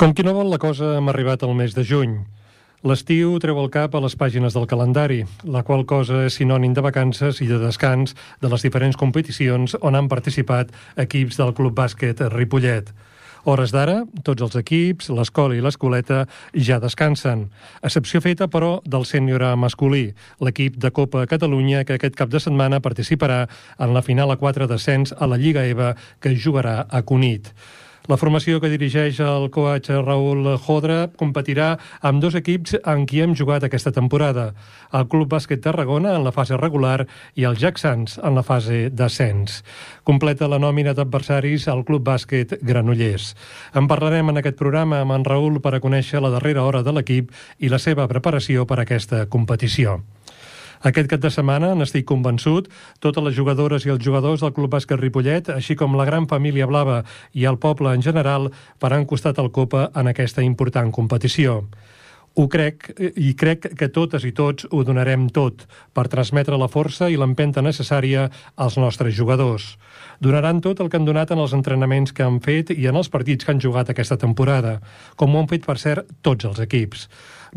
Com qui no vol la cosa, hem arribat al mes de juny. L'estiu treu el cap a les pàgines del calendari, la qual cosa és sinònim de vacances i de descans de les diferents competicions on han participat equips del Club Bàsquet Ripollet. Hores d'ara, tots els equips, l'escola i l'escoleta ja descansen. Excepció feta, però, del sènior masculí, l'equip de Copa Catalunya que aquest cap de setmana participarà en la final a 4 descens a la Lliga EVA que jugarà a Cunit. La formació que dirigeix el coach Raül Jodra competirà amb dos equips en qui hem jugat aquesta temporada. El Club Bàsquet Tarragona en la fase regular i el Jacksons en la fase d'ascens. Completa la nòmina d'adversaris al Club Bàsquet Granollers. En parlarem en aquest programa amb en Raül per a conèixer la darrera hora de l'equip i la seva preparació per a aquesta competició. Aquest cap de setmana, n'estic convençut, totes les jugadores i els jugadors del Club Bàsquet Ripollet, així com la gran família blava i el poble en general, faran costat al Copa en aquesta important competició. Ho crec, i crec que totes i tots ho donarem tot per transmetre la força i l'empenta necessària als nostres jugadors. Donaran tot el que han donat en els entrenaments que han fet i en els partits que han jugat aquesta temporada, com ho han fet, per cert, tots els equips.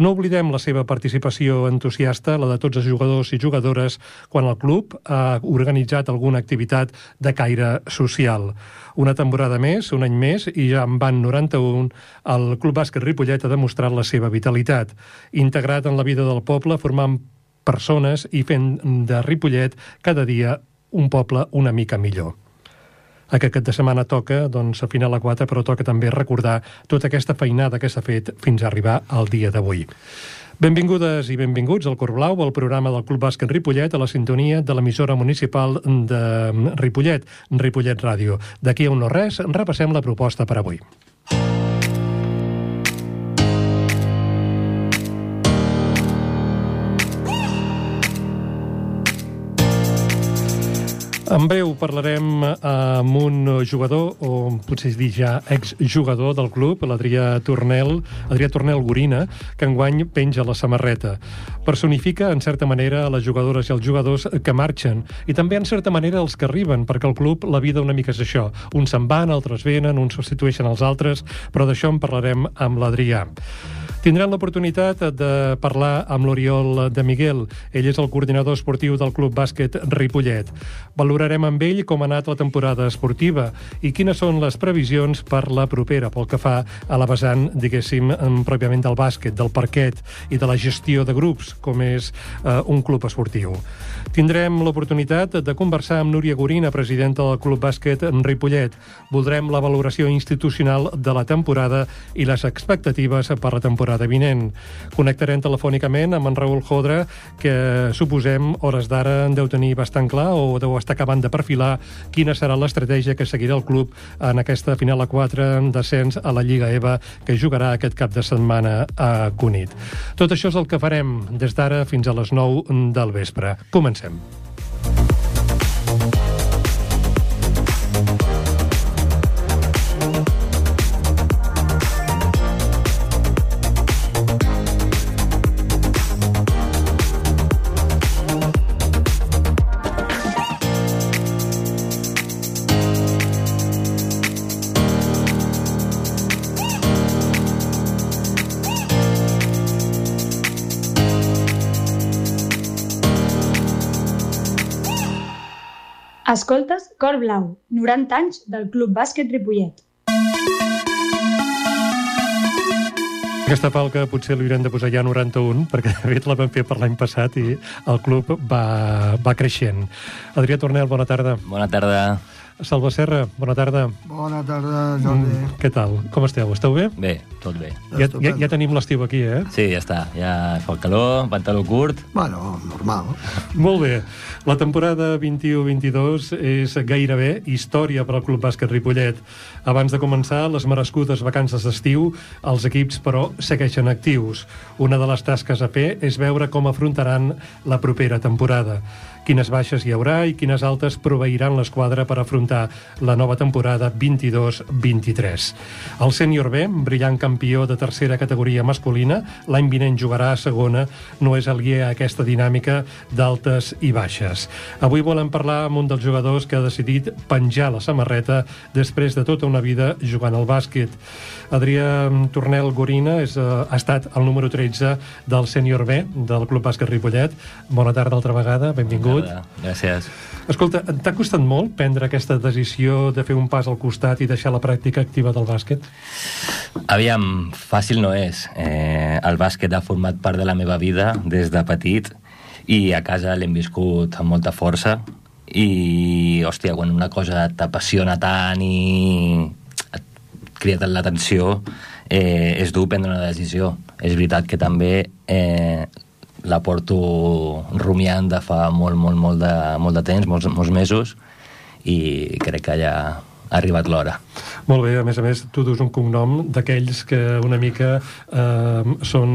No oblidem la seva participació entusiasta, la de tots els jugadors i jugadores, quan el club ha organitzat alguna activitat de caire social. Una temporada més, un any més, i ja en van 91, el Club Bàsquet Ripollet ha demostrat la seva vitalitat. Integrat en la vida del poble, formant persones i fent de Ripollet cada dia un poble una mica millor. Aquest cap de setmana toca, doncs, a final a 4, però toca també recordar tota aquesta feinada que s'ha fet fins a arribar al dia d'avui. Benvingudes i benvinguts al Cor Blau, al programa del Club Bàsquet Ripollet, a la sintonia de l'emissora municipal de Ripollet, Ripollet Ràdio. D'aquí a un no res, repassem la proposta per avui. En breu parlarem amb un jugador, o potser dir ja exjugador del club, l'Adrià Tornel, Adrià Tornel Gorina, que enguany penja la samarreta. Personifica, en certa manera, les jugadores i els jugadors que marxen, i també, en certa manera, els que arriben, perquè el club, la vida una mica és això. Uns se'n van, altres venen, uns substitueixen els altres, però d'això en parlarem amb l'Adrià. Tindrem l'oportunitat de parlar amb l'Oriol de Miguel. Ell és el coordinador esportiu del Club Bàsquet Ripollet. Valorarem amb ell com ha anat la temporada esportiva i quines són les previsions per la propera, pel que fa a la vessant, diguéssim, pròpiament del bàsquet, del parquet i de la gestió de grups, com és eh, un club esportiu. Tindrem l'oportunitat de conversar amb Núria Gorina, presidenta del Club Bàsquet Ripollet. Voldrem la valoració institucional de la temporada i les expectatives per la temporada temporada vinent. Connectarem telefònicament amb en Raül Jodra, que suposem, hores d'ara, en deu tenir bastant clar o deu estar acabant de perfilar quina serà l'estratègia que seguirà el club en aquesta final a 4 en descens a la Lliga EVA que jugarà aquest cap de setmana a Cunit. Tot això és el que farem des d'ara fins a les 9 del vespre. Comencem. Escoltes Cor Blau, 90 anys del Club Bàsquet Ripollet. Aquesta falca potser li haurem de posar ja 91, perquè de fet la vam fer per l'any passat i el club va, va creixent. Adrià Tornel, bona tarda. Bona tarda. Salva Serra, bona tarda. Bona tarda, Jordi. Mm, què tal? Com esteu? Esteu bé? Bé, tot bé. Ja, ja, ja tenim l'estiu aquí, eh? Sí, ja està. Ja fa el calor, pantaló curt... Bueno, normal. Molt bé. La temporada 21-22 és gairebé història per al Club Bàsquet Ripollet. Abans de començar les merescudes vacances d'estiu, els equips, però, segueixen actius. Una de les tasques a fer és veure com afrontaran la propera temporada. Quines baixes hi haurà i quines altes proveiran l'esquadra per afrontar la nova temporada 22-23. El sènior B, brillant campió de tercera categoria masculina, l'any vinent jugarà a segona, no és aliè a aquesta dinàmica d'altes i baixes. Avui volem parlar amb un dels jugadors que ha decidit penjar la samarreta després de tota una vida jugant al bàsquet. Adrià Tornel Gorina és, eh, ha estat el número 13 del sènior B del Club Bàsquet Ripollet. Bona tarda altra vegada, benvingut. Nada, Gràcies. Escolta, t'ha costat molt prendre aquesta decisió de fer un pas al costat i deixar la pràctica activa del bàsquet? Aviam, fàcil no és. Eh, el bàsquet ha format part de la meva vida des de petit i a casa l'hem viscut amb molta força i, hòstia, quan una cosa t'apassiona tant i et crida tant l'atenció, eh, és dur prendre una decisió. És veritat que també eh, la porto rumiant de fa molt, molt, molt de, molt de temps, molts, molts mesos, i crec que ja ha arribat l'hora. Molt bé, a més a més, tu dus un cognom d'aquells que una mica eh, són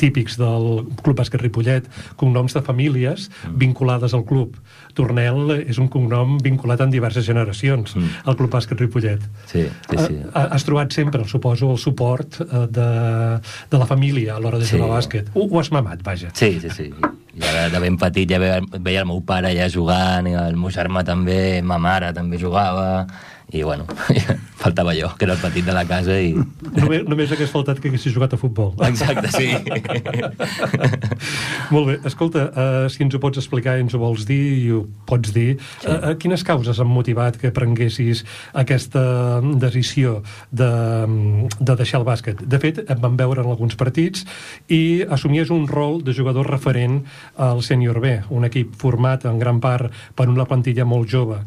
típics del Club Bàsquet Ripollet, cognoms de famílies Mm. vinculades al club. Tornel és un cognom vinculat en diverses generacions Mm. al Club Bàsquet Ripollet. Sí, sí, sí. Eh, has trobat sempre, suposo, el suport eh, de, de la família a l'hora de Sí. jugar a bàsquet. Ho, ho has mamat, vaja. Sí, sí, sí. Ja de, de ben petit ja veia, veia el meu pare ja jugant, i el meu germà també, ma mare també jugava, i bueno, faltava jo, que era el petit de la casa, i... Només, només hagués faltat que haguessis jugat a futbol. Exacte, sí. Molt bé, escolta, uh, si ens ho pots explicar ens ho vols dir, i ho pots dir, sí. uh, quines causes han motivat que prenguessis aquesta decisió de, de deixar el bàsquet? De fet, et van veure en alguns partits i assumies un rol de jugador referent al Sènior B, un equip format en gran part per una plantilla molt jove.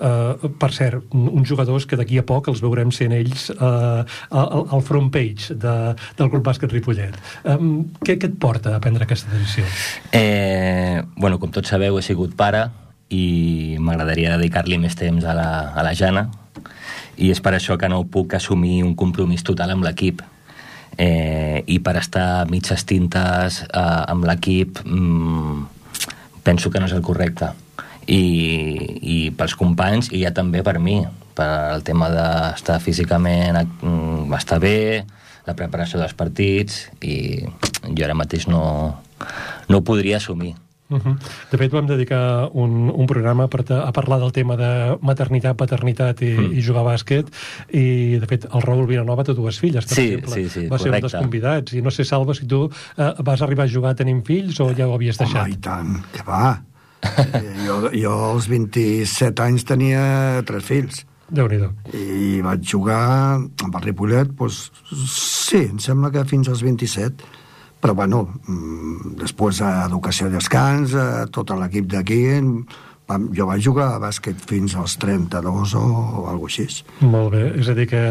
Uh, per cert, uns jugadors que d'aquí a poc els veurem sent ells uh, al, al front page de, del Club Bàsquet Ripollet. Um, què, què et porta a prendre aquesta decisió? Eh, bueno, com tots sabeu, he sigut pare i m'agradaria dedicar-li més temps a la, a la Jana i és per això que no puc assumir un compromís total amb l'equip. Eh, I per estar mitges tintes eh, amb l'equip mm, penso que no és el correcte. I, I pels companys i ja també per mi, per el tema d'estar físicament mm, estar bé, la preparació dels partits i jo ara mateix no, no ho podria assumir. Uh -huh. De fet, vam dedicar un, un programa per ta, a parlar del tema de maternitat, paternitat i, mm. i jugar a bàsquet, i, de fet, el Raül Vilanova té dues filles, per Sí, exemple. sí, sí, Va ser un correcte. dels convidats, i no sé, Salva, si tu eh, vas arribar a jugar tenint fills o ja ho havies deixat? Home, i tant, que va. Eh, jo, jo als 27 anys tenia tres fills Déu-n'hi-do. i vaig jugar amb el Ripollet, doncs, sí, em sembla que fins als 27, però bueno, mm, després a Educació i Descans, a tot l'equip d'aquí, vam- jo vaig jugar a bàsquet fins als 32 o, o alguna cosa així. Molt bé, és a dir que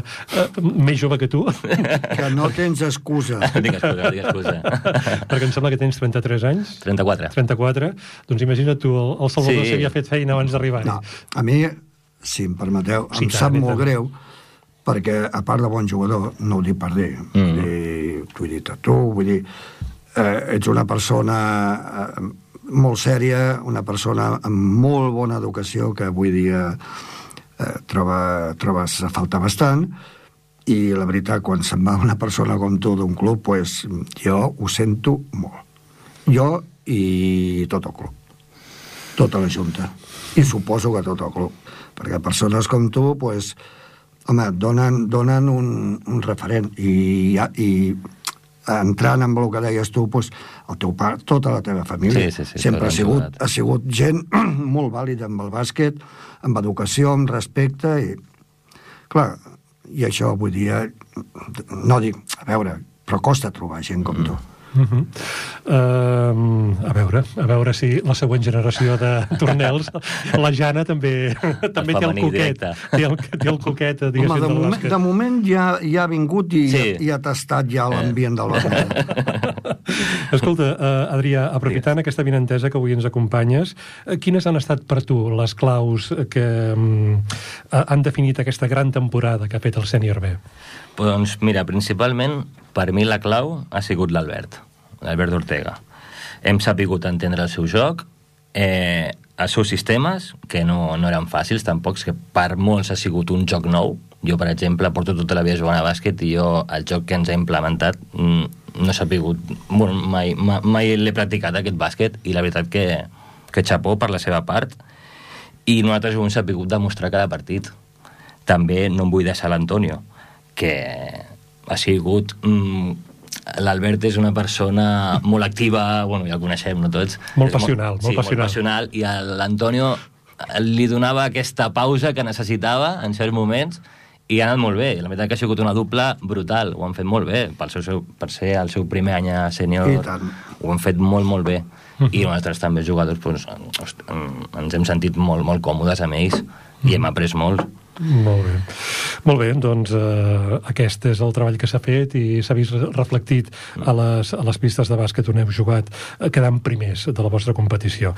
eh, més jove que tu, Que no tens excusa. digues excusa, digues excusa. perquè em sembla que tens 33 anys, 34. 34, doncs imagina't tu, el, el Salvador Sí. s'havia fet feina abans d'arribar. No, a mi, si em permeteu, Sí, em tant, sap molt tant. greu perquè, a part de bon jugador, no ho dic per dir, Mm. mm. dir t'ho he dit a tu, vull dir, eh, ets una persona eh, molt sèria, una persona amb molt bona educació que avui dia eh, troba, trobes a faltar bastant, i la veritat, quan se'n va una persona com tu d'un club, pues, jo ho sento molt. Jo i tot el club tota la Junta. I suposo que tot el club. Perquè persones com tu, pues, home, donen, donen un, un referent. I, i entrant amb el que deies tu, pues, el teu pare, tota la teva família, Sí, sí, sí, sempre ha sigut, ha sigut gent molt vàlida amb el bàsquet, amb educació, amb respecte, i, clar, i això avui dia, no dic, a veure, però costa trobar gent com tu. Uh -huh. uh, a veure, a veure si la següent generació de tornels, la Jana també també té el coquet, directe. té el, té el coquet, Home, diguéssim, de, del moment, de moment ja, ja ha vingut i, Sí. i ha tastat ja l'ambient del bàsquet. Escolta, uh, Adrià, aprofitant aquesta vinentesa que avui ens acompanyes, uh, quines han estat per tu les claus que um, uh, han definit aquesta gran temporada que ha fet el sènior B? Doncs mira, principalment, per mi la clau ha sigut l'Albert, l'Albert Ortega. Hem sapigut entendre el seu joc eh, els seus sistemes, que no, no eren fàcils tampoc, que per molts ha sigut un joc nou. Jo, per exemple, porto tota la vida jugant a bàsquet i jo el joc que ens ha implementat mm, no s'ha pogut... Bueno, mai, mai, mai l'he practicat, aquest bàsquet, i la veritat que, que xapó per la seva part. I nosaltres ho hem sabut demostrar cada partit. També no em vull deixar l'Antonio, que ha sigut mm, l'Albert és una persona molt activa, bueno, ja el coneixem, no tots. Molt És passional, molt sí, passional. molt passional. I a l'Antonio li donava aquesta pausa que necessitava en certs moments i ha anat molt bé. La veritat que ha sigut una dupla brutal. Ho han fet molt bé. Per, seu, seu, per ser el seu primer any a sènior, ho han fet molt, molt bé. I nosaltres també, jugadors, doncs, ens hem sentit molt, molt còmodes amb ells i hem après molt. Molt bé. Molt bé, doncs eh, aquest és el treball que s'ha fet i s'ha vist reflectit a les, a les pistes de bàsquet on heu jugat, eh, quedant primers de la vostra competició.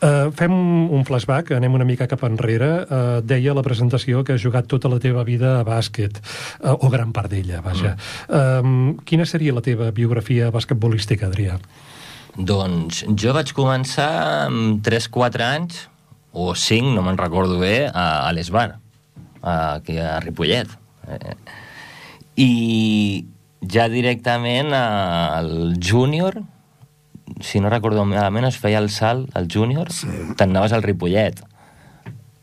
Eh, fem un flashback, anem una mica cap enrere. Eh, deia la presentació que has jugat tota la teva vida a bàsquet, eh, o gran part d'ella, vaja. Mm. Eh, quina seria la teva biografia basquetbolística, Adrià? Doncs jo vaig començar amb 3-4 anys, o 5, no me'n recordo bé, a, a l'Esbar, aquí a Ripollet. Eh, I ja directament al júnior, si no recordo malament, es feia el salt al júnior, Sí. t'anaves al Ripollet.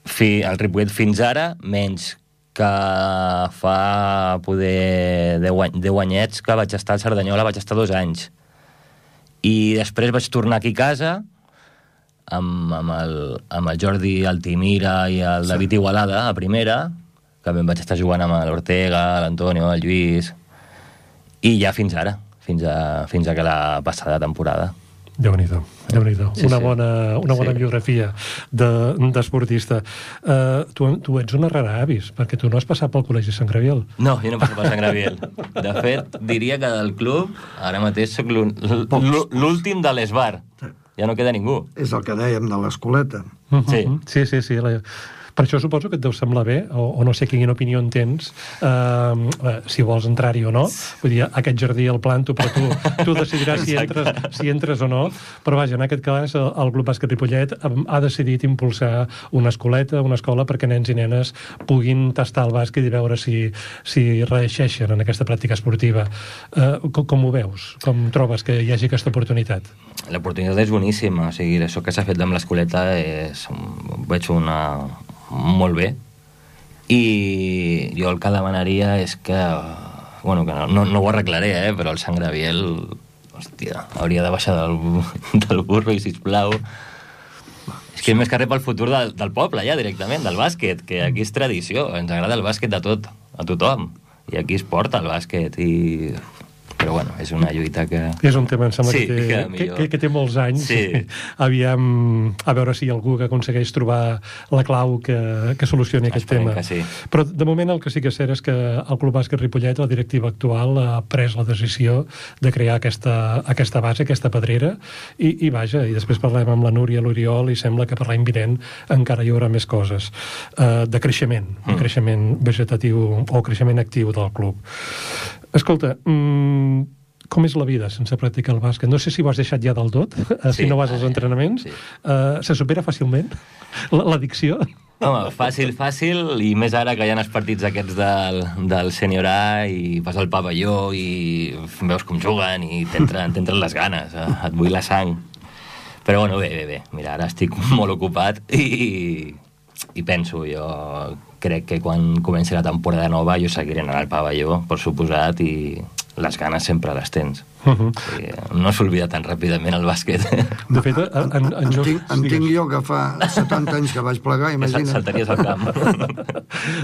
Fi, el Ripollet fins ara, menys que fa poder 10, any, 10 anyets que vaig estar al Cerdanyola, vaig estar dos anys. I després vaig tornar aquí a casa amb, amb, el, amb el Jordi Altimira i el David Igualada a primera, que també vaig estar jugant amb l'Ortega, l'Antonio, el Lluís, i ja fins ara, fins a, fins a que la passada temporada. Déu-n'hi-do, déu nhi déu Sí, una, sí. bona, una bona Sí. biografia de- d'esportista. De, uh, tu, tu ets una rara avis, perquè tu no has passat pel Col·legi Sant Graviel. No, jo no passo per Sant Graviel. De fet, diria que del club ara mateix sóc l'últim de l'Esbar. Ja no queda ningú. És el que dèiem de l'escoleta. Sí. Mhm. Sí, sí, sí. La... Per això suposo que et deu semblar bé, o, o no sé quina opinió en tens, eh, eh, si vols entrar-hi o no. Vull dir, aquest jardí el planto, però tu, tu decidiràs si entres, si entres o no. Però vaja, en aquest cas, el, el Club Bàsquet Ripollet ha decidit impulsar una escoleta, una escola, perquè nens i nenes puguin tastar el bàsquet i veure si, si reeixeixen en aquesta pràctica esportiva. Eh, com, com ho veus? Com trobes que hi hagi aquesta oportunitat? L'oportunitat és boníssima, o sigui, això que s'ha fet amb l'escoleta és, veig una, molt bé. I jo el que demanaria és que bueno, que no, no, no ho arreglaré, eh, però el Sant Graviel hòstia, hauria de baixar del, del burro i sisplau. És que més que res pel futur del, del poble ja directament, del bàsquet que aquí és tradició, ens agrada el bàsquet de tot a tothom, i aquí es porta el bàsquet i... però bueno, és una lluita que... És un tema, em sembla, Sí, que, té, que, que, que té molts anys. Sí. Aviam, a veure si hi ha algú que aconsegueix trobar la clau que, que solucioni aquest Esperem tema. sí. Però, de moment, el que sí que és cert és que el Club Bàsquet Ripollet, la directiva actual, ha pres la decisió de crear aquesta, aquesta base, aquesta pedrera, i, i vaja, i després parlem amb la Núria, l'Oriol, i sembla que per l'any vinent encara hi haurà més coses uh, de creixement, de Mm. creixement vegetatiu o creixement actiu del club. Escolta, mm, com és la vida sense practicar el bàsquet? No sé si ho has deixat ja del tot, eh, si Sí. no vas als entrenaments. Sí. Eh, se supera fàcilment l'addicció? Home, fàcil, fàcil, i més ara que hi ha els partits aquests del, del Senior A i vas al pavelló i veus com juguen i t'entren les ganes, eh? et vull la sang. Però bueno, bé, bé, bé. Mira, ara estic molt ocupat i, i penso, jo crec que quan comenci la temporada nova jo seguiré anant al pavelló, per suposat, i les ganes sempre les tens. Uh -huh. I no s'oblida tan ràpidament el bàsquet. De fet, en, en, en jocs... tinc, en tinc jo que fa 70 anys que vaig plegar, imagina't. saltaries al camp.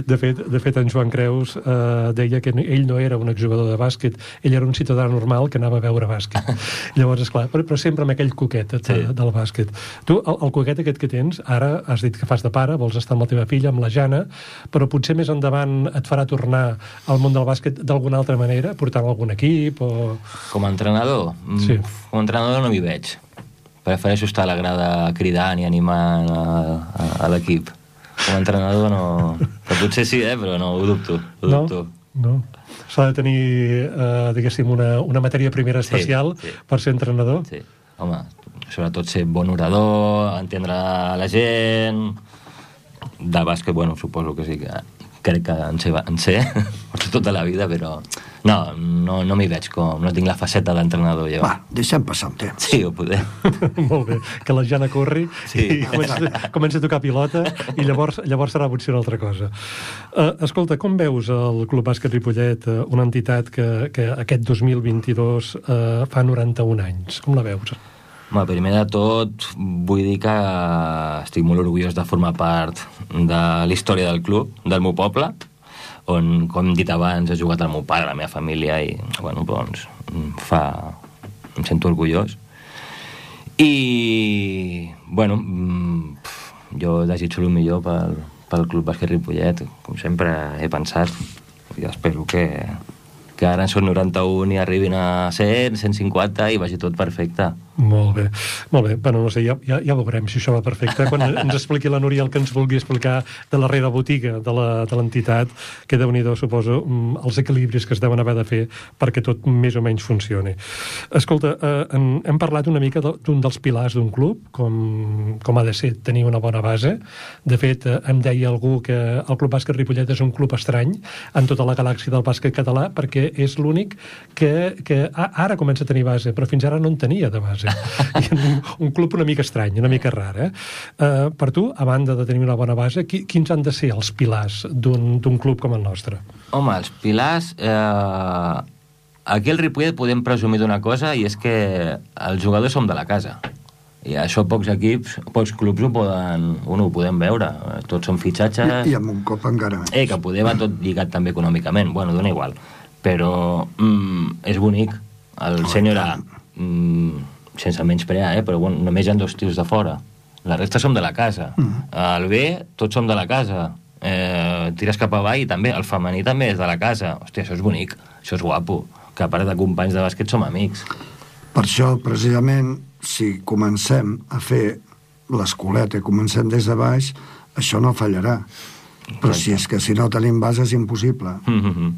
De fet, de fet, en Joan Creus eh, deia que ell no era un exjugador de bàsquet, ell era un ciutadà normal que anava a veure bàsquet. Llavors, esclar, però, però sempre amb aquell coquet de, Sí. del bàsquet. Tu, el, el coquet aquest que tens, ara has dit que fas de pare, vols estar amb la teva filla, amb la Jana, però potser més endavant et farà tornar al món del bàsquet d'alguna altra manera, portant algun equip o... Com a entrenador? Mm, Sí. Com a entrenador no m'hi veig. Prefereixo estar a la grada cridant i animant a, a, a l'equip. Com a entrenador no... Que potser sí, eh? però no, ho dubto. Ho No? dubto. No? S'ha de tenir, eh, diguéssim, una, una matèria primera Sí, especial sí. per ser entrenador? Sí. Home, sobretot ser bon orador, entendre la gent... De bàsquet, bueno, suposo que sí que crec que en sé, en sé tota la vida, però no, no, no m'hi veig com, no tinc la faceta d'entrenador jo. Va, deixem passar un temps. Sí, ho podem. Molt bé, que la Jana corri Sí. i comença, comença a tocar pilota i llavors, llavors serà potser una altra cosa. Uh, escolta, com veus el Club Bàsquet Ripollet, uh, una entitat que, que aquest 2022 uh, fa 91 anys? Com la veus? Home, primer de tot, vull dir que estic molt orgullós de formar part de la història del club, del meu poble, on, com hem dit abans, ha jugat el meu pare, la meva família, i, bueno, doncs, fa... em sento orgullós. I, bueno, mm, jo desitjo el millor pel, pel Club Bàsquet Ripollet, com sempre he pensat, i espero que, que ara en són 91 i arribin a 100, 150 i vagi tot perfecte. Molt bé, molt bé. Bueno, no sé, ja, ja, ja veurem si això va perfecte. Quan ens expliqui la Núria el que ens vulgui explicar de la rere botiga de l'entitat, que déu nhi suposo, mm, els equilibris que es deuen haver de fer perquè tot més o menys funcioni. Escolta, eh, en, hem parlat una mica d'un dels pilars d'un club, com, com ha de ser tenir una bona base. De fet, eh, em deia algú que el Club Bàsquet Ripollet és un club estrany en tota la galàxia del bàsquet català perquè és l'únic que, que ara comença a tenir base, però fins ara no en tenia de base. I un, un club una mica estrany, una mica rar, eh? Uh, per tu, a banda de tenir una bona base, qui, quins han de ser els pilars d'un d'un club com el nostre? Home, els pilars... Eh, aquí al Ripollet podem presumir d'una cosa i és que els jugadors som de la casa. I això pocs equips, pocs clubs ho poden, bueno, ho podem veure. Tots són fitxatges... I amb un cop encara més. Eh, que poder va tot lligat també econòmicament. Bueno, dona igual. Però mm, és bonic. El Oh, senyor i A, mm, sense menysprear, eh, però bueno, només hi ha dos tios de fora. La resta som de la casa. Mm. El B, tots som de la casa. Eh, tires cap avall i també. El femení també és de la casa. Hòstia, això és bonic. Això és guapo. Que a part de companys de bàsquet som amics. Per això, precisament, si comencem a fer l'escoleta i comencem des de baix, això no fallarà. Però si és que si no tenim base és impossible. Mm -hmm.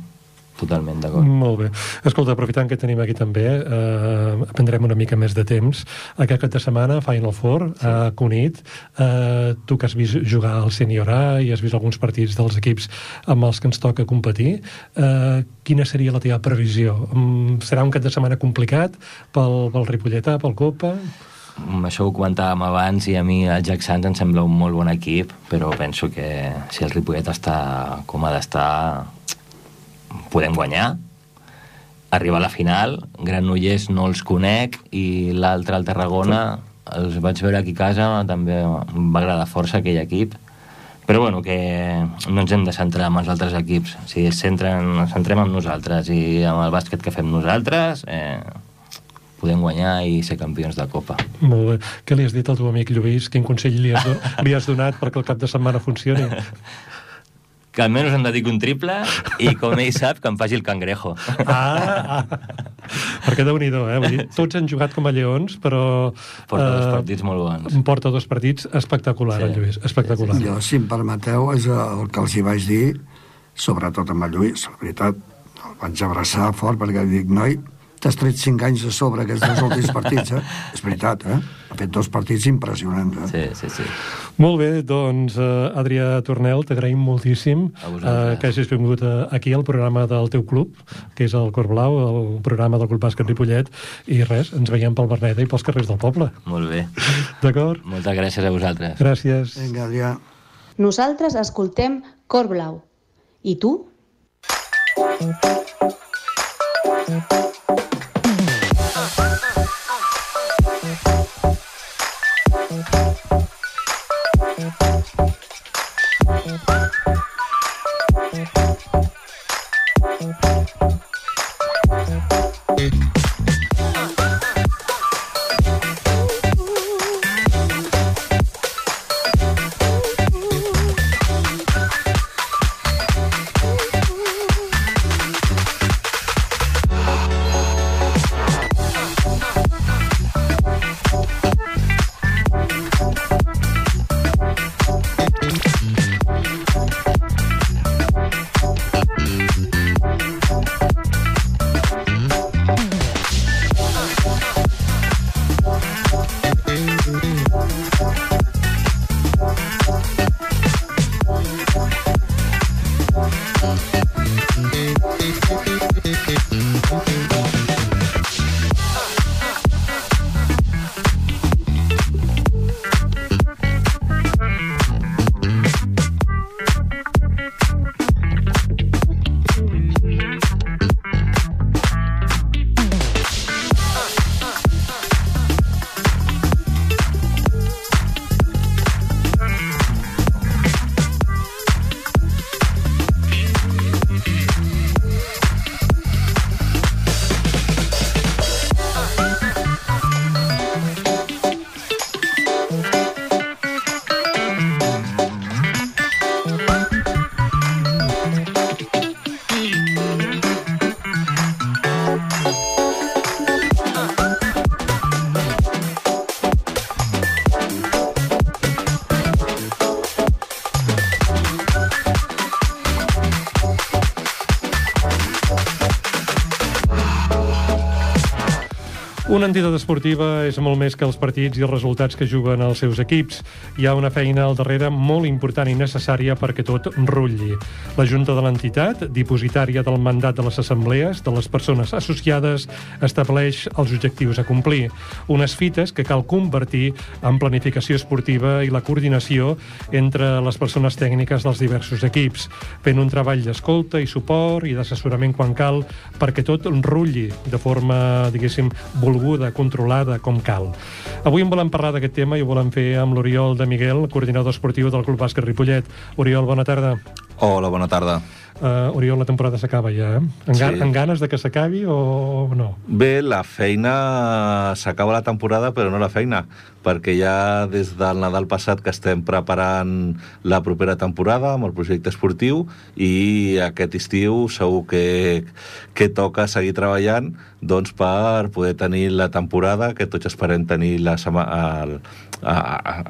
Totalment d'acord. Molt bé. Escolta, aprofitant que tenim aquí també, eh, prendrem una mica més de temps. Aquest cap de setmana, Final Four, sí. a Cunit. Eh, tu que has vist jugar al Senior A i has vist alguns partits dels equips amb els que ens toca competir, eh, quina seria la teva previsió? Mm, serà un cap de setmana complicat pel, pel Ripolletà, pel Copa? Mm, Això ho comentàvem abans i a mi el Jack Sands em sembla un molt bon equip, però penso que si el Ripollet està com ha d'estar, podem guanyar, arribar a la final, Granollers no els conec i l'altre, el Tarragona, els vaig veure aquí a casa, també em va agradar força aquell equip, però bueno, que no ens hem de centrar en els altres equips. Si es centren, ens centrem en nosaltres i amb el bàsquet que fem nosaltres, eh, podem guanyar i ser campions de Copa. Molt bé. Què li has dit al teu amic Lluís? Quin consell li has, do li has donat perquè el cap de setmana funcioni? Que almenys em dediqui un triple i, com ell sap, que em faci el cangrejo. Ah, ah. perquè déu nhi eh? Vull dir, tots han jugat com a lleons, però... Porta dos eh, partits molt bons. Porta dos partits espectacular, Sí. el Lluís, espectacular. Jo, si em permeteu, és el que els hi vaig dir, sobretot amb el Lluís, la veritat, el vaig abraçar fort perquè dic, noi, t'has tret cinc anys a sobre aquests dos últims partits, eh? És veritat, eh? Ha fet dos partits impressionants, eh? Sí, sí, sí. Molt bé, doncs, uh, Adrià Tornel, t'agraïm moltíssim uh, que hagis vingut uh, aquí al programa del teu club, que és el Cor Blau, el programa del Club Bàsquet Ripollet, i res, ens veiem pel Berneda i pels carrers del poble. Molt bé. D'acord? Moltes gràcies a vosaltres. Gràcies. Vinga, Adrià. Nosaltres escoltem Cor Blau. I tu? Una entitat esportiva és molt més que els partits i els resultats que juguen els seus equips. Hi ha una feina al darrere molt important i necessària perquè tot rulli. La Junta de l'entitat, dipositària del mandat de les assemblees, de les persones associades, estableix els objectius a complir. Unes fites que cal convertir en planificació esportiva i la coordinació entre les persones tècniques dels diversos equips, fent un treball d'escolta i suport i d'assessorament quan cal perquè tot rulli de forma, diguéssim, volguda, controlada, com cal. Avui en volem parlar d'aquest tema i ho volem fer amb l'Oriol de Miguel, coordinador esportiu del Club Bàsquet Ripollet. Oriol, bona tarda. Hola, bona tarda. Uh, Oriol, la temporada s'acaba ja, eh? En, sí. en ganes de que s'acabi o no? Bé, la feina... S'acaba la temporada, però no la feina, perquè ja des del Nadal passat que estem preparant la propera temporada amb el projecte esportiu i aquest estiu segur que, que toca seguir treballant doncs, per poder tenir la temporada que tots esperem tenir la a, a,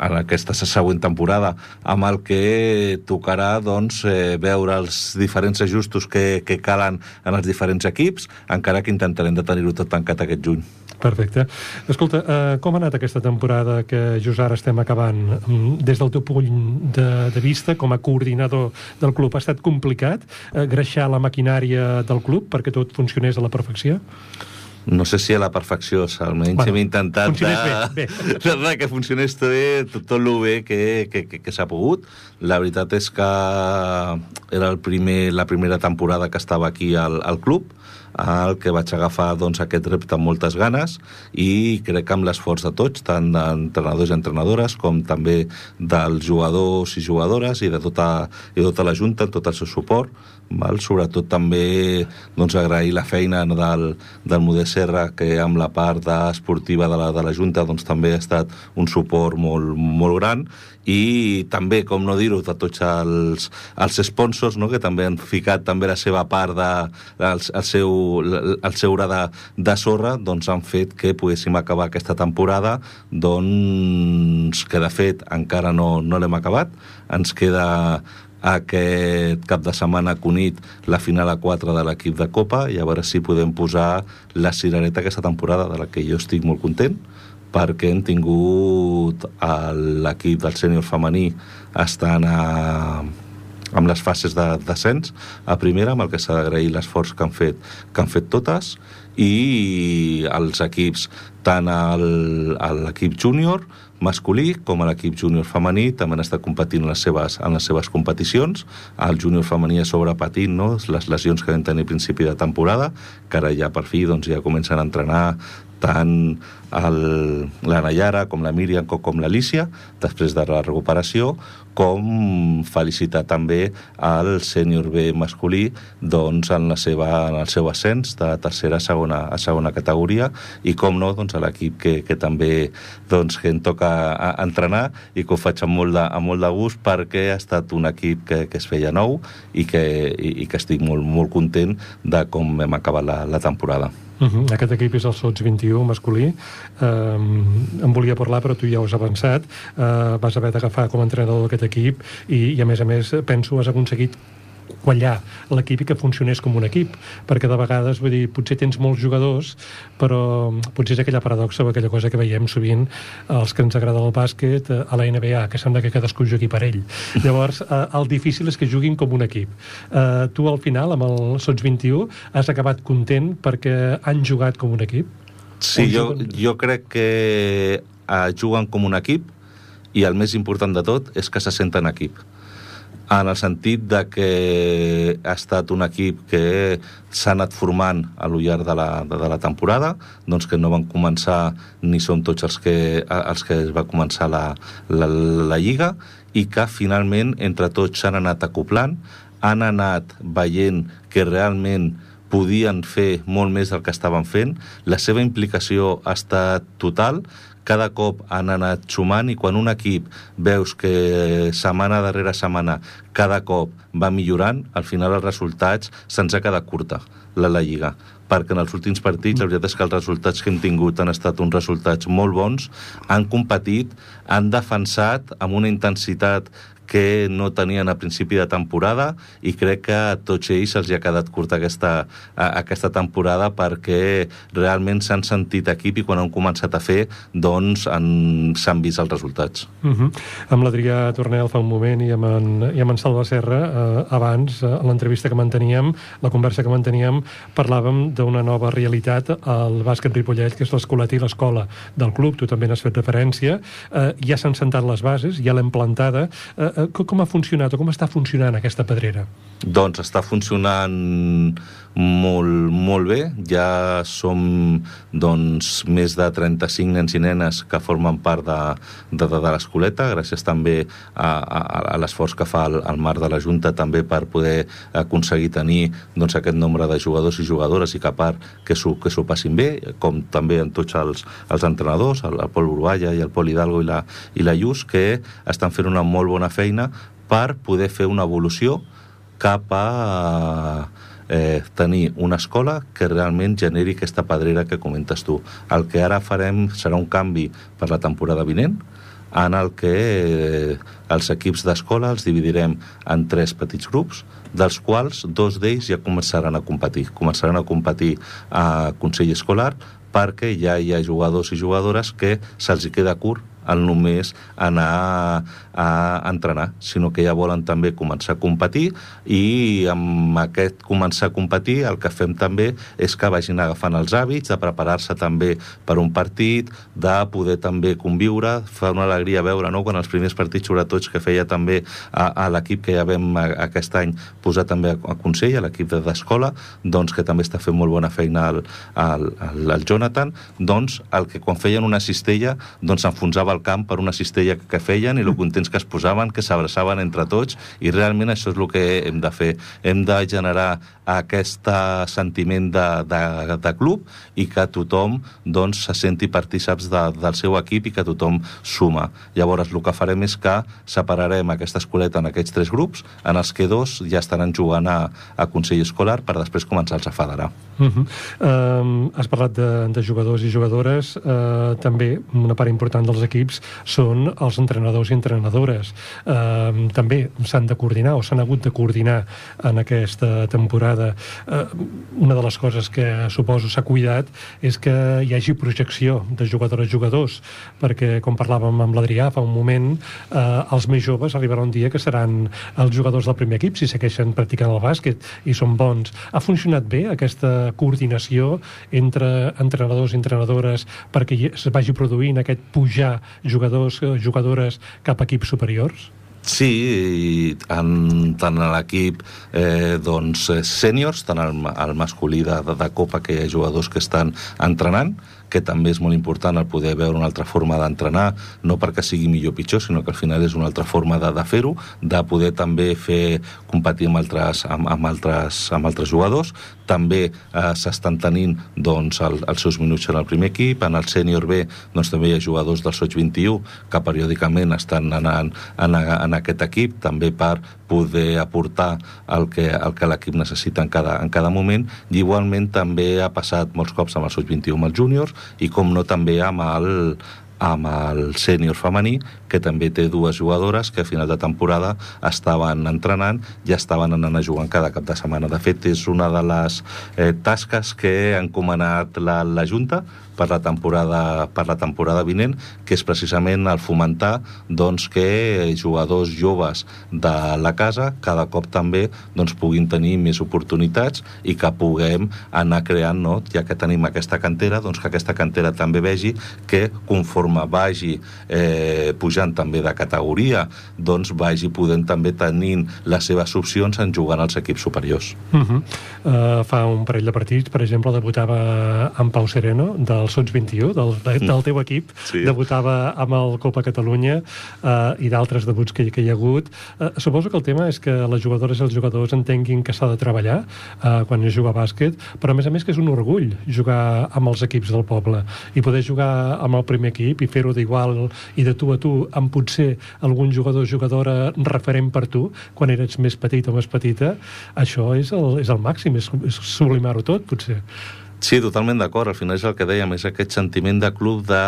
a aquesta següent temporada, amb el que tocarà doncs, eh, veure els diferents ajustos que, que calen en els diferents equips, encara que intentarem de tenir-ho tot tancat aquest juny. Perfecte. Escolta, eh, com ha anat aquesta temporada que just ara estem acabant? Mm, des del teu punt de, de vista, com a coordinador del club, ha estat complicat eh, greixar la maquinària del club perquè tot funcionés a la perfecció? no sé si a la perfecció, almenys bueno, hem intentat de, bé, bé. De, que funcionés tot bé, tot, tot el bé que, que, que, que s'ha pogut. La veritat és que era el primer, la primera temporada que estava aquí al, al club, el que vaig agafar doncs, aquest repte amb moltes ganes i crec que amb l'esforç de tots, tant d'entrenadors i entrenadores com també dels jugadors i jugadores i de tota, i tota la Junta, tot el seu suport, val? sobretot també doncs, agrair la feina del, del Modest Serra, que amb la part esportiva de la, de la Junta doncs, també ha estat un suport molt, molt gran, i també, com no dir-ho, de tots els, els sponsors, no? que també han ficat també la seva part de, el, el seu, el seu hora de, de sorra, doncs han fet que poguéssim acabar aquesta temporada, doncs que de fet encara no, no l'hem acabat, ens queda aquest cap de setmana Cunit la final a 4 de l'equip de Copa i a veure si podem posar la cirereta aquesta temporada, de la que jo estic molt content, perquè hem tingut l'equip del sènior femení estant a, amb les fases de descens a primera, amb el que s'ha d'agrair l'esforç que han fet que han fet totes i els equips tant l'equip júnior masculí com a l'equip júnior femení també han estat competint en les seves, en les seves competicions. El júnior femení a sobre patint no? les lesions que vam tenir a principi de temporada, que ara ja per fi doncs, ja comencen a entrenar tant el, la com la Míriam com, com l'Alicia, després de la recuperació, com felicitar també el sènior B masculí doncs, en, la seva, en el seu ascens de tercera a segona, a segona categoria i com no, doncs, a l'equip que, que també doncs, que em toca entrenar i que ho faig amb molt de, amb molt de gust perquè ha estat un equip que, que es feia nou i que, i, i que estic molt, molt content de com hem acabat la, la temporada. Uh -huh. Aquest equip és el Sots 21 masculí. Um, em volia parlar, però tu ja ho has avançat. Uh, vas haver d'agafar com a entrenador d'aquest equip i, i, a més a més, penso has aconseguit quallar l'equip i que funcionés com un equip, perquè de vegades, vull dir, potser tens molts jugadors, però potser és aquella paradoxa o aquella cosa que veiem sovint els que ens agrada el bàsquet eh, a la NBA, que sembla que cadascú jugui per ell. Llavors, eh, el difícil és que juguin com un equip. Eh, tu, al final, amb el Sots 21, has acabat content perquè han jugat com un equip? Sí, jo, jo crec que eh, juguen com un equip i el més important de tot és que se senten equip en el sentit de que ha estat un equip que s'ha anat formant a lo llarg de la, de, de la temporada, doncs que no van començar ni som tots els que, els que va començar la, la, la Lliga i que finalment entre tots s'han anat acoplant, han anat veient que realment podien fer molt més del que estaven fent, la seva implicació ha estat total, cada cop han anat sumant i quan un equip veus que setmana darrere setmana cada cop va millorant, al final els resultats se'ns ha quedat curta la, la Lliga. Perquè en els últims partits la veritat és que els resultats que hem tingut han estat uns resultats molt bons, han competit, han defensat amb una intensitat que no tenien a principi de temporada i crec que a tots ells els hi ha quedat curta aquesta, a, aquesta temporada perquè realment s'han sentit equip i quan han començat a fer doncs s'han vist els resultats. Uh mhm. -huh. Amb l'Adrià Tornel fa un moment i amb en, i amb en Salva Serra eh, abans, eh, a l'entrevista que manteníem, la conversa que manteníem, parlàvem d'una nova realitat al bàsquet Ripollet, que és l'escolet i l'escola del club, tu també n'has fet referència, eh, ja s'han sentat les bases, ja l'hem plantada. Eh, com ha funcionat o com està funcionant aquesta pedrera? Doncs està funcionant molt, molt bé. Ja som doncs, més de 35 nens i nenes que formen part de, de, de, de l'escoleta, gràcies també a, a, a l'esforç que fa el, el marc de la Junta també per poder aconseguir tenir doncs, aquest nombre de jugadors i jugadores i que a part que s'ho que passin bé, com també en tots els, els entrenadors, el, el Pol Urballa i el Pol Hidalgo i la, i la Lluç, que estan fent una molt bona feina per poder fer una evolució cap a eh, tenir una escola que realment generi aquesta pedrera que comentes tu. El que ara farem serà un canvi per la temporada vinent, en el que eh, els equips d'escola els dividirem en tres petits grups, dels quals dos d'ells ja començaran a competir. Començaran a competir a Consell Escolar perquè ja hi ha jugadors i jugadores que se'ls queda curt el només anar a entrenar, sinó que ja volen també començar a competir i amb aquest començar a competir el que fem també és que vagin agafant els hàbits, de preparar-se també per un partit, de poder també conviure, fa una alegria veure no? quan els primers partits, sobretot que feia també a, a l'equip que ja vam aquest any posar també a, a Consell, a l'equip d'escola, doncs que també està fent molt bona feina el, el, el, el Jonathan, doncs el que quan feien una cistella doncs s'enfonsava al camp per una cistella que, feien i el content contents que es posaven, que s'abraçaven entre tots, i realment això és el que hem de fer. Hem de generar aquest sentiment de, de, de club i que tothom doncs, se senti partíceps de, del seu equip i que tothom suma. Llavors, el que farem és que separarem aquesta escoleta en aquests tres grups, en els que dos ja estaran jugant a, a Consell Escolar per després començar-los a federar. Uh -huh. uh, has parlat de, de jugadors i jugadores. Uh, també una part important dels equips són els entrenadors i entrenadores. Uh, també s'han de coordinar o s'han hagut de coordinar en aquesta temporada. Uh, una de les coses que suposo s'ha cuidat és que hi hagi projecció de jugadores jugadors, perquè, com parlàvem amb l'Adrià fa un moment, uh, els més joves arribarà un dia que seran els jugadors del primer equip si segueixen practicant el bàsquet i són bons. Ha funcionat bé aquesta coordinació entre entrenadors i entrenadores perquè es vagi produint aquest pujar jugadors, eh, jugadores cap a equips superiors? Sí, en, tant a l'equip eh, doncs, eh, sèniors, tant al, al masculí de, de, de Copa que hi ha jugadors que estan entrenant, que també és molt important el poder veure una altra forma d'entrenar, no perquè sigui millor o pitjor, sinó que al final és una altra forma de, de fer-ho, de poder també fer competir amb altres, amb, amb altres, amb altres jugadors. També eh, s'estan tenint doncs, el, els seus minuts en el primer equip, en el sènior B doncs, també hi ha jugadors del Soig 21 que periòdicament estan anant en, en aquest equip, també per poder aportar el que, el que l'equip necessita en cada, en cada moment i igualment també ha passat molts cops amb el Soig 21 amb els júniors i com no també amb el, amb el sènior femení, que també té dues jugadores que a final de temporada estaven entrenant i estaven anant a jugar cada cap de setmana. De fet, és una de les eh, tasques que ha encomanat la, la Junta per la temporada, per la temporada vinent, que és precisament el fomentar doncs, que jugadors joves de la casa cada cop també doncs, puguin tenir més oportunitats i que puguem anar creant, no? ja que tenim aquesta cantera, doncs que aquesta cantera també vegi que conforme vagi eh, pujant també de categoria, doncs vagi podent també tenint les seves opcions en jugant als equips superiors. Uh -huh. uh, fa un parell de partits, per exemple, debutava en Pau Sereno, del del Sons 21, del, del teu equip, sí. debutava amb el Copa Catalunya eh, i d'altres debuts que, que hi ha hagut. Eh, suposo que el tema és que les jugadores i els jugadors entenguin que s'ha de treballar eh, quan es juga a bàsquet, però a més a més que és un orgull jugar amb els equips del poble i poder jugar amb el primer equip i fer-ho d'igual i de tu a tu amb potser algun jugador o jugadora referent per tu quan eres més petit o més petita, això és el, és el màxim, és, és sublimar-ho tot, potser. Sí, totalment d'acord. Al final és el que dèiem, és aquest sentiment de club de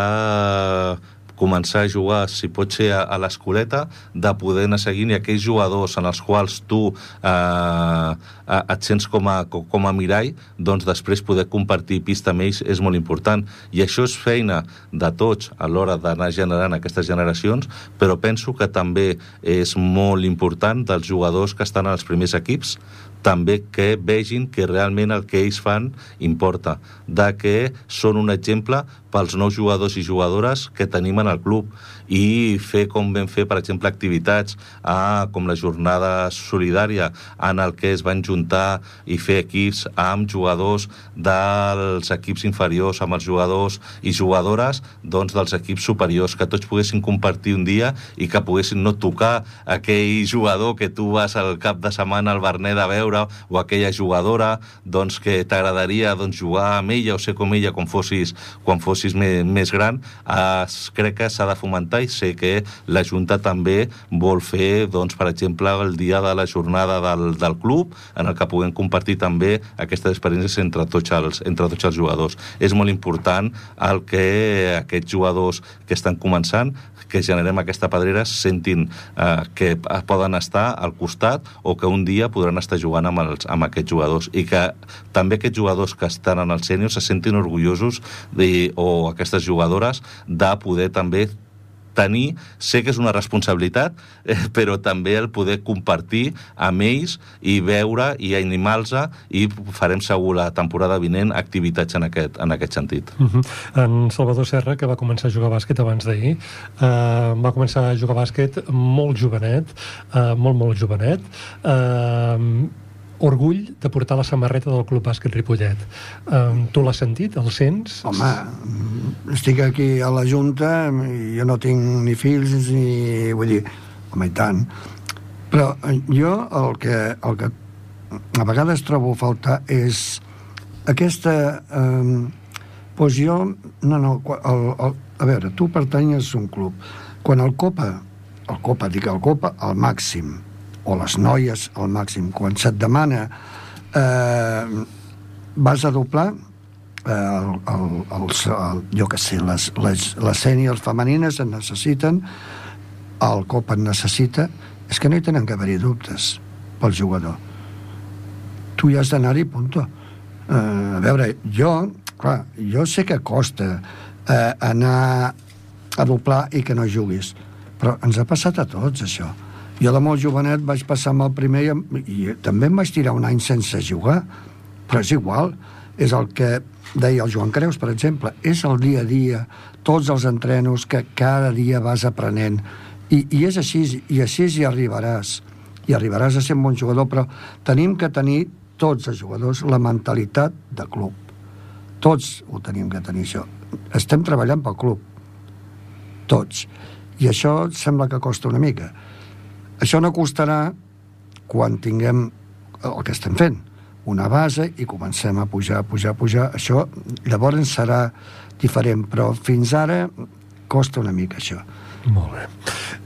començar a jugar, si pot ser a, a l'escoleta, de poder anar seguint i aquells jugadors en els quals tu eh, et sents com a, com a mirall, doncs després poder compartir pista amb ells és molt important. I això és feina de tots a l'hora d'anar generant aquestes generacions, però penso que també és molt important dels jugadors que estan als primers equips, també que vegin que realment el que ells fan importa, de que són un exemple pels nous jugadors i jugadores que tenim en el club i fer com vam fer, per exemple, activitats a, com la jornada solidària en el que es van juntar i fer equips amb jugadors dels equips inferiors, amb els jugadors i jugadores doncs, dels equips superiors, que tots poguessin compartir un dia i que poguessin no tocar aquell jugador que tu vas al cap de setmana al Bernet a veure o aquella jugadora doncs, que t'agradaria doncs, jugar amb ella o ser com ella quan fossis, quan fossis més, més gran, es, crec que s'ha de fomentar i sé que la Junta també vol fer, doncs, per exemple, el dia de la jornada del, del club, en el que puguem compartir també aquestes experiències entre tots els, entre tots els jugadors. És molt important el que aquests jugadors que estan començant que generem aquesta pedrera sentin eh, que poden estar al costat o que un dia podran estar jugant amb, els, amb aquests jugadors i que també aquests jugadors que estan en el sènior se sentin orgullosos de, o aquestes jugadores de poder també tenir, sé que és una responsabilitat, eh, però també el poder compartir amb ells i veure i animar-los i farem segur la temporada vinent activitats en aquest, en aquest sentit. Uh mhm. -huh. En Salvador Serra, que va començar a jugar bàsquet abans d'ahir, eh, va començar a jugar bàsquet molt jovenet, eh, molt, molt jovenet, eh, orgull de portar la samarreta del Club Bàsquet Ripollet. Um, tu l'has sentit? El sents? Home, estic aquí a la Junta i jo no tinc ni fills ni... Vull dir, home, i tant. Però jo el que, el que a vegades trobo a faltar és aquesta... Um, doncs jo... No, no, el, el, a veure, tu pertanyes a un club. Quan el Copa, el Copa, dic el Copa, al màxim, o les noies al màxim. Quan se't demana eh, vas a doblar eh, el, el, el, jo que sé, les, les, les sèniors femenines en necessiten, el COP en necessita, és que no hi tenen que haver-hi dubtes pel jugador. Tu hi has d'anar-hi, punto. Eh, a veure, jo, clar, jo sé que costa eh, anar a doblar i que no juguis, però ens ha passat a tots, això jo de molt jovenet vaig passar amb el primer i, i també em vaig tirar un any sense jugar, però és igual, és el que deia el Joan Creus, per exemple, és el dia a dia, tots els entrenos que cada dia vas aprenent, i, i és així, i així hi arribaràs, i arribaràs a ser un bon jugador, però tenim que tenir tots els jugadors la mentalitat de club. Tots ho tenim que tenir, això. Estem treballant pel club. Tots. I això sembla que costa una mica això no costarà quan tinguem el que estem fent, una base i comencem a pujar, pujar, pujar. Això llavors serà diferent, però fins ara costa una mica això. Molt bé.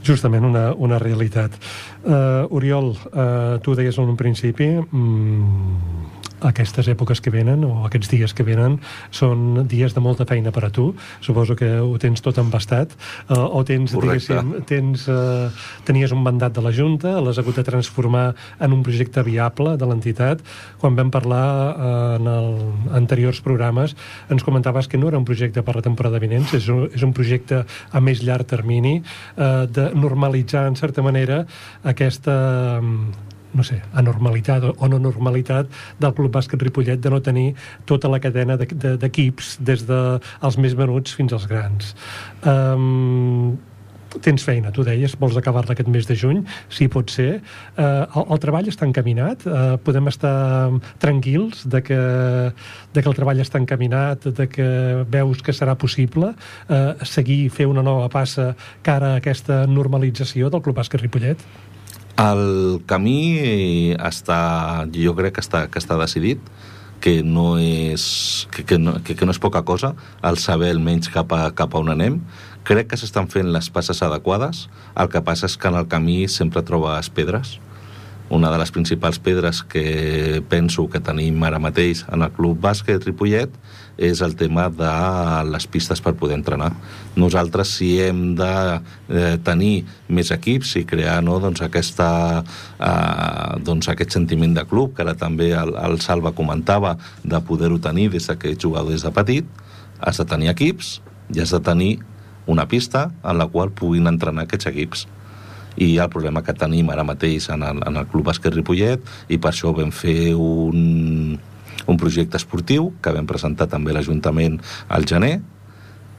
Justament una, una realitat. Uh, Oriol, uh, tu deies en un principi... Mm, aquestes èpoques que venen o aquests dies que venen són dies de molta feina per a tu. Suposo que ho tens tot embastat eh, o tens, Correcte. diguéssim, tens, eh, tenies un mandat de la Junta, l'has hagut de transformar en un projecte viable de l'entitat. Quan vam parlar eh, en els anteriors programes ens comentaves que no era un projecte per la temporada vinent, és un, és un projecte a més llarg termini eh, de normalitzar, en certa manera, aquesta no sé, anormalitat o no normalitat del Club Bàsquet Ripollet de no tenir tota la cadena d'equips de, de, des dels més menuts fins als grans. Um, tens feina, tu deies, vols acabar-la aquest mes de juny, si pot ser. Uh, el, el treball està encaminat? Uh, podem estar tranquils de que, de que el treball està encaminat, de que veus que serà possible uh, seguir, fer una nova passa cara a aquesta normalització del Club Bàsquet Ripollet? El camí està, jo crec que està, que està decidit, que no és, que, que, no, que, que no és poca cosa el saber almenys cap a, cap a on anem. Crec que s'estan fent les passes adequades, el que passa és que en el camí sempre trobes pedres una de les principals pedres que penso que tenim ara mateix en el Club Bàsquet Ripollet és el tema de les pistes per poder entrenar. Nosaltres, si hem de eh, tenir més equips i crear no, doncs aquesta, eh, doncs aquest sentiment de club, que ara també el, el Salva comentava, de poder-ho tenir des que jugador des de petit, has de tenir equips i has de tenir una pista en la qual puguin entrenar aquests equips i el problema que tenim ara mateix en el, en el Club Bàsquet Ripollet i per això vam fer un, un projecte esportiu que vam presentar també l'Ajuntament al gener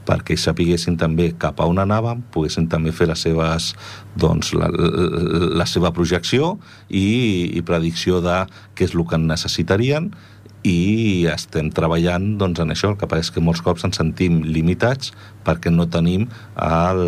perquè sapiguessin també cap a on anàvem, poguessin també fer les seves, doncs, la, la, la seva projecció i, i predicció de què és el que necessitarien i estem treballant doncs, en això. El que passa és que molts cops ens sentim limitats perquè no tenim el,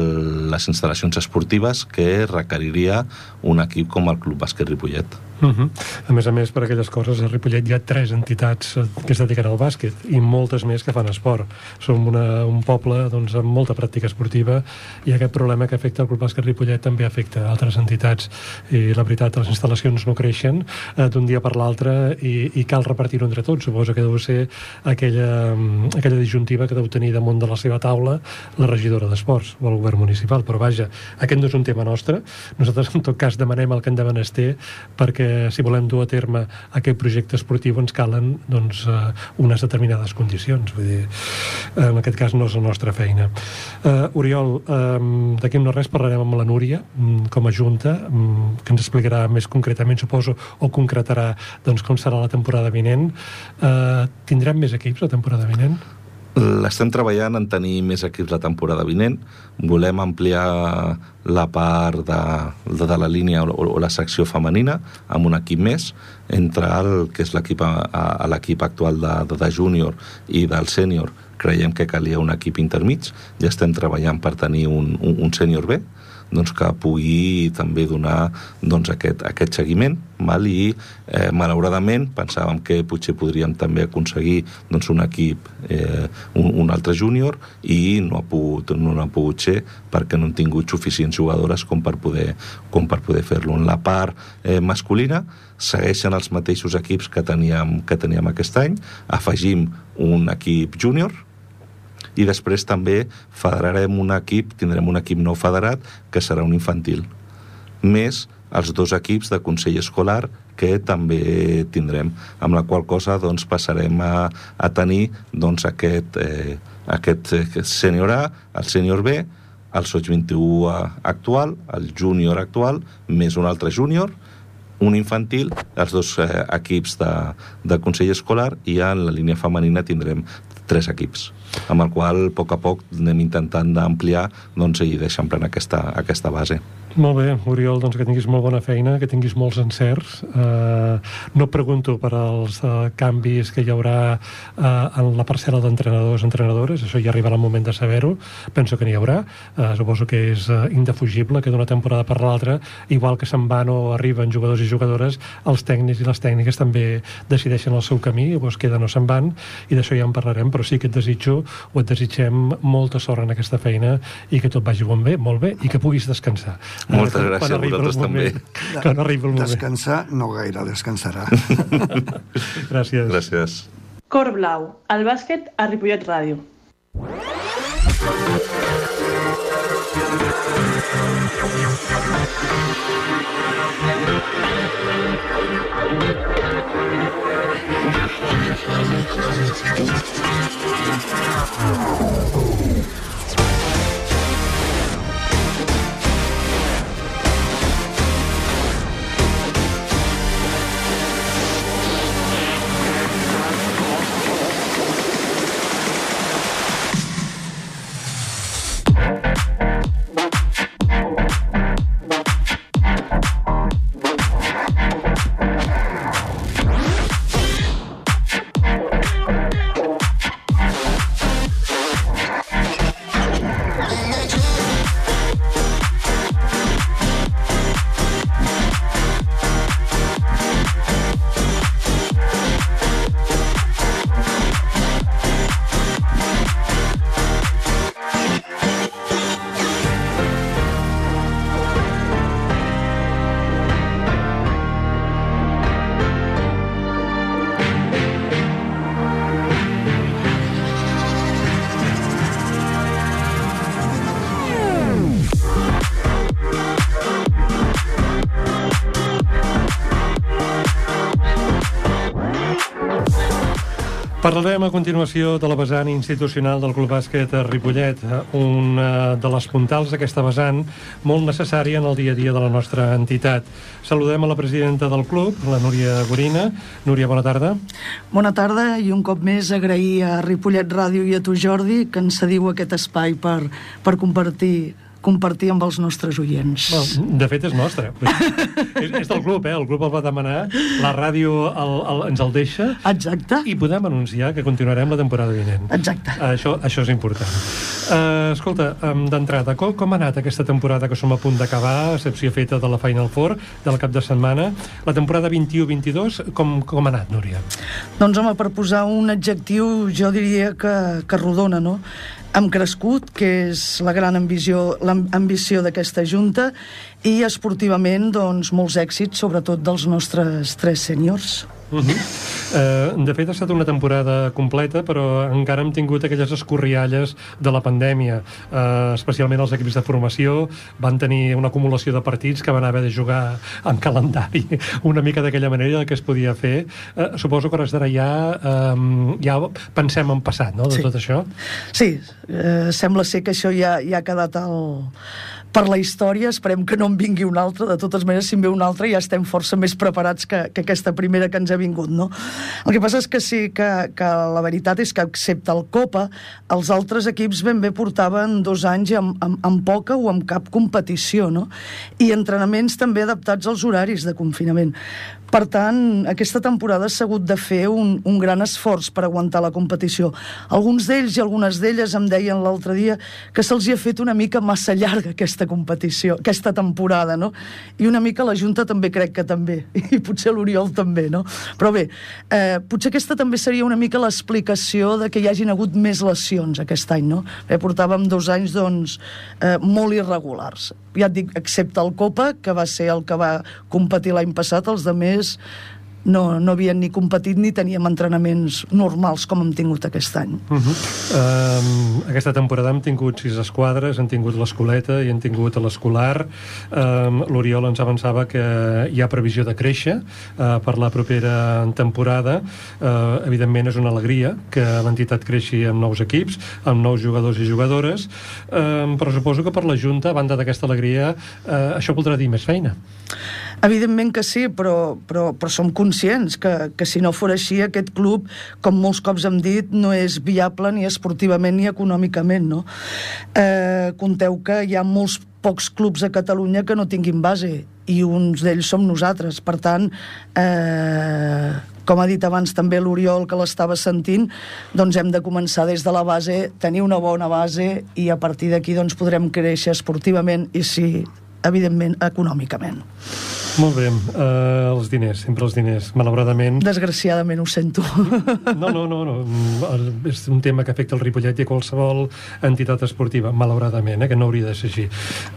les instal·lacions esportives que requeriria un equip com el Club Bàsquet Ripollet. Uh -huh. A més a més, per aquelles coses, a Ripollet hi ha tres entitats eh, que es dediquen al bàsquet i moltes més que fan esport. Som una, un poble doncs, amb molta pràctica esportiva i aquest problema que afecta el Club Bàsquet Ripollet també afecta altres entitats. I la veritat, les instal·lacions no creixen eh, d'un dia per l'altre i, i cal repartir-ho entre tots. Suposo que deu ser aquella, mm, aquella disjuntiva que deu tenir damunt de la seva taula la regidora d'Esports o el govern municipal. Però vaja, aquest no és un tema nostre. Nosaltres, en tot cas, demanem el que en de menester perquè si volem dur a terme aquest projecte esportiu ens calen doncs, uh, unes determinades condicions. Vull dir, en aquest cas no és la nostra feina. Uh, Oriol, um, d'aquí no res parlarem amb la Núria um, com a Junta, um, que ens explicarà més concretament, suposo, o concretarà doncs, com serà la temporada vinent. Uh, tindrem més equips la temporada vinent? L'estem treballant en tenir més equips la temporada vinent. Volem ampliar la part de, de, de la línia o, o la secció femenina amb un equip més entre el que és l'equip l'equip actual de, de, de júnior i del sènior. Creiem que calia un equip intermig. I estem treballant per tenir un, un, un sènior B doncs, que pugui també donar doncs, aquest, aquest seguiment mal? i eh, malauradament pensàvem que potser podríem també aconseguir doncs, un equip eh, un, un altre júnior i no ha, pogut, no ha pogut ser perquè no han tingut suficients jugadores com per poder, com per poder fer-lo. En la part eh, masculina segueixen els mateixos equips que teníem, que teníem aquest any, afegim un equip júnior, i després també federarem un equip, tindrem un equip nou federat que serà un infantil. Més els dos equips de Consell Escolar que també tindrem, amb la qual cosa doncs, passarem a, a tenir doncs, aquest, eh, aquest, aquest sènior A, el sènior B, el Soig 21 actual, el júnior actual, més un altre júnior, un infantil, els dos eh, equips de, de Consell Escolar i en la línia femenina tindrem tres equips amb el qual a poc a poc anem intentant d'ampliar doncs, i d'eixamplar aquesta, aquesta base. Molt bé, Oriol, doncs que tinguis molt bona feina, que tinguis molts encerts. Uh, no pregunto per als uh, canvis que hi haurà uh, en la parcel·la d'entrenadors entrenadores, això ja arribarà el moment de saber-ho. Penso que n'hi haurà. Uh, suposo que és uh, indefugible que d'una temporada per l'altra, igual que se'n van o arriben jugadors i jugadores, els tècnics i les tècniques també decideixen el seu camí, es queden o se'n van, i d'això ja en parlarem, però sí que et desitjo, o et desitgem molta sort en aquesta feina i que tot vagi bon bé, molt bé i que puguis descansar. Moltes Ara, gràcies a vosaltres també. també. no arribi el moment. Descansar, no gaire, descansarà. gràcies. Gràcies. Cor Blau, el bàsquet a Ripollet Ràdio. Thank you. Oh. Parlarem a continuació de la vessant institucional del Club Bàsquet a Ripollet, una de les puntals d'aquesta vessant molt necessària en el dia a dia de la nostra entitat. Saludem a la presidenta del club, la Núria Gorina. Núria, bona tarda. Bona tarda i un cop més agrair a Ripollet Ràdio i a tu, Jordi, que ens cediu aquest espai per, per compartir compartir amb els nostres oients. Well, de fet, és nostre. és, és del club, eh? El club el va demanar, la ràdio el, el, ens el deixa. Exacte. I podem anunciar que continuarem la temporada vinent. Exacte. Això, això és important. Uh, escolta, um, d'entrada, com, com ha anat aquesta temporada que som a punt d'acabar, excepció feta de la Final Four, del cap de setmana? La temporada 21-22, com, com ha anat, Núria? Doncs, home, per posar un adjectiu, jo diria que, que rodona, no? Hem crescut, que és la gran ambició, l'ambició d'aquesta Junta, i esportivament, doncs, molts èxits, sobretot dels nostres tres sèniors. Uh -huh. uh, de fet, ha estat una temporada completa, però encara hem tingut aquelles escorrialles de la pandèmia. Uh, especialment els equips de formació van tenir una acumulació de partits que van haver de jugar en calendari una mica d'aquella manera que es podia fer. Uh, suposo que hores d'ara ja, um, ja pensem en passat, no?, de sí. tot això. Sí, uh, sembla ser que això ja, ja ha quedat al per la història, esperem que no en vingui un altre, de totes maneres, si en ve un altre ja estem força més preparats que, que aquesta primera que ens ha vingut, no? El que passa és que sí, que, que la veritat és que excepte el Copa, els altres equips ben bé portaven dos anys amb, amb, amb poca o amb cap competició, no? I entrenaments també adaptats als horaris de confinament. Per tant, aquesta temporada s'ha hagut de fer un, un gran esforç per aguantar la competició. Alguns d'ells i algunes d'elles em deien l'altre dia que se'ls ha fet una mica massa llarga aquesta competició, aquesta temporada, no? I una mica la Junta també crec que també, i potser l'Oriol també, no? Però bé, eh, potser aquesta també seria una mica l'explicació de que hi hagin hagut més lesions aquest any, no? Eh, portàvem dos anys, doncs, eh, molt irregulars. Ja et dic, excepte el Copa, que va ser el que va competir l'any passat, els de més no, no havien ni competit ni teníem entrenaments normals com hem tingut aquest any. Uh -huh. um, aquesta temporada hem tingut sis esquadres, hem tingut l'escoleta i hem tingut l'escolar. Um, L'Oriol ens avançava que hi ha previsió de créixer uh, per la propera temporada. Uh, evidentment és una alegria que l'entitat creixi amb nous equips, amb nous jugadors i jugadores, um, però suposo que per la Junta, a banda d'aquesta alegria, uh, això voldrà dir més feina. Evidentment que sí, però, però, però som conscients que, que si no fos així aquest club, com molts cops hem dit, no és viable ni esportivament ni econòmicament. No? Eh, conteu que hi ha molts pocs clubs a Catalunya que no tinguin base i uns d'ells som nosaltres. Per tant, eh, com ha dit abans també l'Oriol que l'estava sentint, doncs hem de començar des de la base, tenir una bona base i a partir d'aquí doncs podrem créixer esportivament i si evidentment, econòmicament. Molt bé, uh, els diners, sempre els diners, malauradament... Desgraciadament ho sento. No, no, no, no, és un tema que afecta el Ripollet i qualsevol entitat esportiva, malauradament, eh, que no hauria de ser així.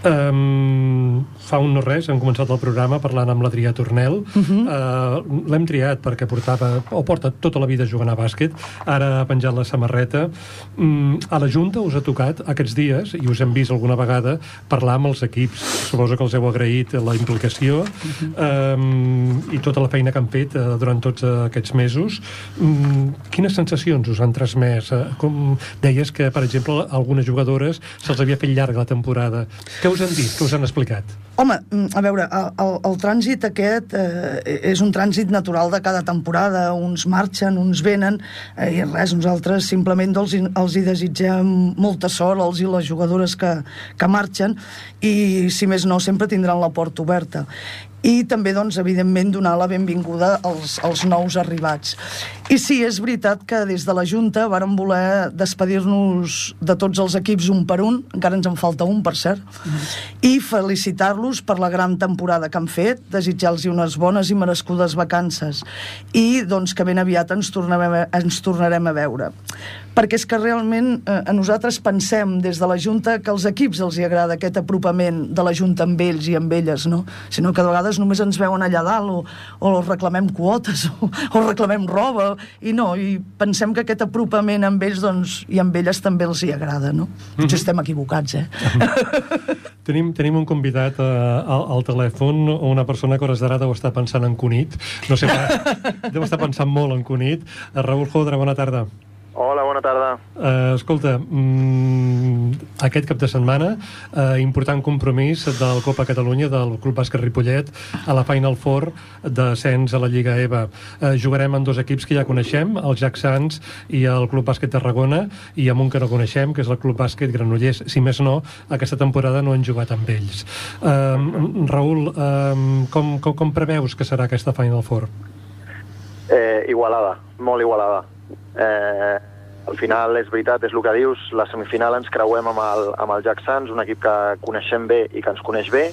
Um, fa un no res, hem començat el programa parlant amb l'Adrià Tornel, uh -huh. uh, l'hem triat perquè portava, o porta tota la vida jugant a bàsquet, ara ha penjat la samarreta. Um, a la Junta us ha tocat aquests dies, i us hem vist alguna vegada, parlar amb els equips. Suposo que els heu agraït la implicació, uh -huh. um, i tota la feina que han fet uh, durant tots uh, aquests mesos. Um, quines sensacions us han transmès? Uh, com deies que, per exemple, algunes jugadores se'ls havia fet llarga la temporada. Què us han dit? Què us han explicat? Home, a veure, el, el, trànsit aquest eh, és un trànsit natural de cada temporada. Uns marxen, uns venen, eh, i res, nosaltres simplement els, els hi desitgem molta sort als i les jugadores que, que marxen, i si més no, sempre tindran la porta oberta i també, doncs, evidentment, donar la benvinguda als, als nous arribats. I sí, és veritat que des de la Junta vàrem voler despedir-nos de tots els equips un per un, encara ens en falta un, per cert, mm. i felicitar-los per la gran temporada que han fet, desitjar-los unes bones i merescudes vacances, i doncs que ben aviat ens tornarem, ens tornarem a veure perquè és que realment eh, a nosaltres pensem des de la Junta que als equips els hi agrada aquest apropament de la Junta amb ells i amb elles, no? Sinó que de vegades només ens veuen allà dalt o, o reclamem quotes o, o reclamem roba i no, i pensem que aquest apropament amb ells doncs, i amb elles també els hi agrada, no? Potser mm -hmm. estem equivocats, eh? tenim, tenim un convidat uh, al, al telèfon, una persona que hores d'ara deu estar pensant en Cunit. No sé, deu estar pensant molt en Cunit. Uh, Raül Jodra, bona tarda. Hola, bona tarda. Uh, escolta, mm, aquest cap de setmana, uh, important compromís del Copa Catalunya, del Club Bàsquet Ripollet, a la Final Four d'ascens a la Lliga EVA. Uh, jugarem amb dos equips que ja coneixem, el Jack Sants i el Club Bàsquet Tarragona, i amb un que no coneixem, que és el Club Bàsquet Granollers. Si més no, aquesta temporada no han jugat amb ells. Uh, Raül, uh, com, com, com preveus que serà aquesta Final Four? Eh, igualada, molt igualada Eh, al final, és veritat, és el que dius, la semifinal ens creuem amb el, amb el Jack Sants, un equip que coneixem bé i que ens coneix bé,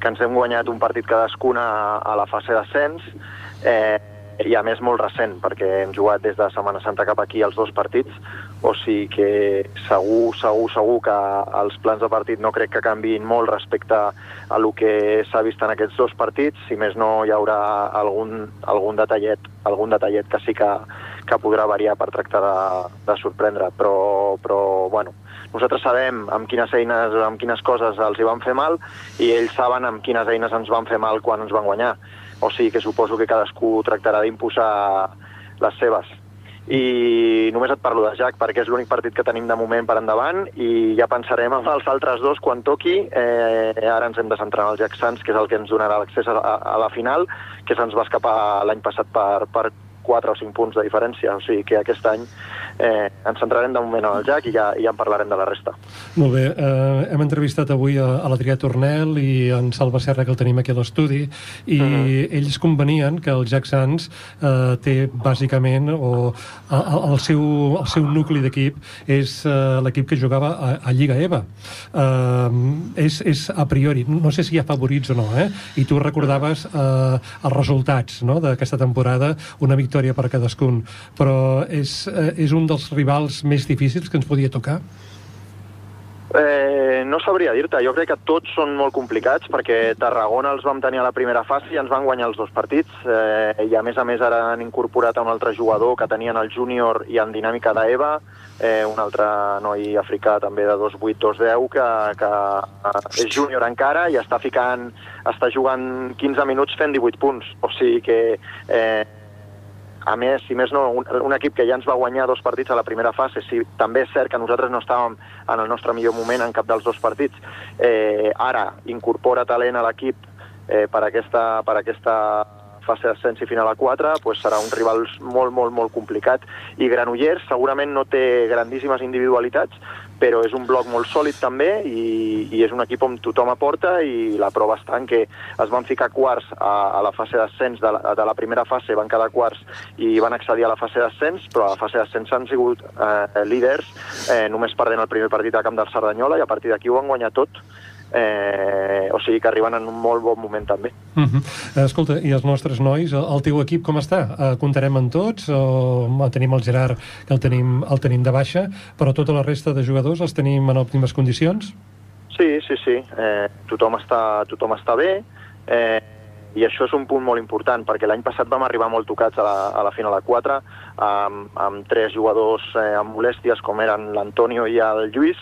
que ens hem guanyat un partit cadascuna a la fase d'ascens, eh, i a més molt recent, perquè hem jugat des de Setmana Santa cap aquí els dos partits, o sigui que segur, segur, segur que els plans de partit no crec que canviïn molt respecte a el que s'ha vist en aquests dos partits, si més no hi haurà algun, algun, detallet, algun detallet que sí que, que podrà variar per tractar de, de sorprendre, però, però bueno, nosaltres sabem amb quines eines, amb quines coses els hi van fer mal i ells saben amb quines eines ens van fer mal quan ens van guanyar. O sigui que suposo que cadascú tractarà d'imposar les seves i només et parlo de Jack perquè és l'únic partit que tenim de moment per endavant i ja pensarem en els altres dos quan toqui. Eh, ara ens hem de centrar en el Jack Sands, que és el que ens donarà l'accés a, a, a la final, que se'ns va escapar l'any passat per, per 4 o 5 punts de diferència, o sigui que aquest any eh, ens centrarem de moment en el Jack i ja, ja en parlarem de la resta. Molt bé, eh, hem entrevistat avui a, a l'Adrià Tornel i en Salva Serra, que el tenim aquí a l'estudi, i uh mhm. -huh. ells convenien que el Jack Sands eh, té bàsicament, o el, el, seu, el seu nucli d'equip és eh, l'equip que jugava a, a Lliga EVA. Eh, és, és a priori, no sé si hi ha favorits o no, eh? i tu recordaves eh, els resultats no? d'aquesta temporada, una victòria per cadascun, però és, eh, és un dels rivals més difícils que ens podia tocar? Eh, no sabria dir-te, jo crec que tots són molt complicats perquè Tarragona els vam tenir a la primera fase i ens van guanyar els dos partits. Eh, i a més a més ara han incorporat a un altre jugador que tenien el júnior i en dinàmica d'EVA eh, un altre noi africà també de 2'8", 2'10", que, que és júnior encara i està ficant, està jugant 15 minuts fent 18 punts, o sigui que eh, a més, si més no, un, un equip que ja ens va guanyar dos partits a la primera fase, si també és cert que nosaltres no estàvem en el nostre millor moment en cap dels dos partits, eh, ara incorpora talent a l'equip eh, per, aquesta, per aquesta fase d'ascens i final a 4, pues serà un rival molt, molt, molt complicat. I Granollers segurament no té grandíssimes individualitats, però és un bloc molt sòlid també i, i és un equip on tothom aporta i la prova està en que es van ficar quarts a, a la fase d'ascens de, la, de la primera fase, van quedar quarts i van accedir a la fase d'ascens, però a la fase d'ascens han sigut eh, líders, eh, només perdent el primer partit a Camp del Cerdanyola i a partir d'aquí ho han guanyat tot eh, o sigui que arriben en un molt bon moment també. Uh mhm. -huh. Escolta, i els nostres nois, el teu equip com està? Uh, comptarem amb tots o tenim el Gerard que el tenim, el tenim de baixa, però tota la resta de jugadors els tenim en òptimes condicions? Sí, sí, sí. Eh, tothom, està, tothom està bé. Eh, i això és un punt molt important perquè l'any passat vam arribar molt tocats a la, a la final a 4 amb, amb tres jugadors eh, amb molèsties com eren l'Antonio i el Lluís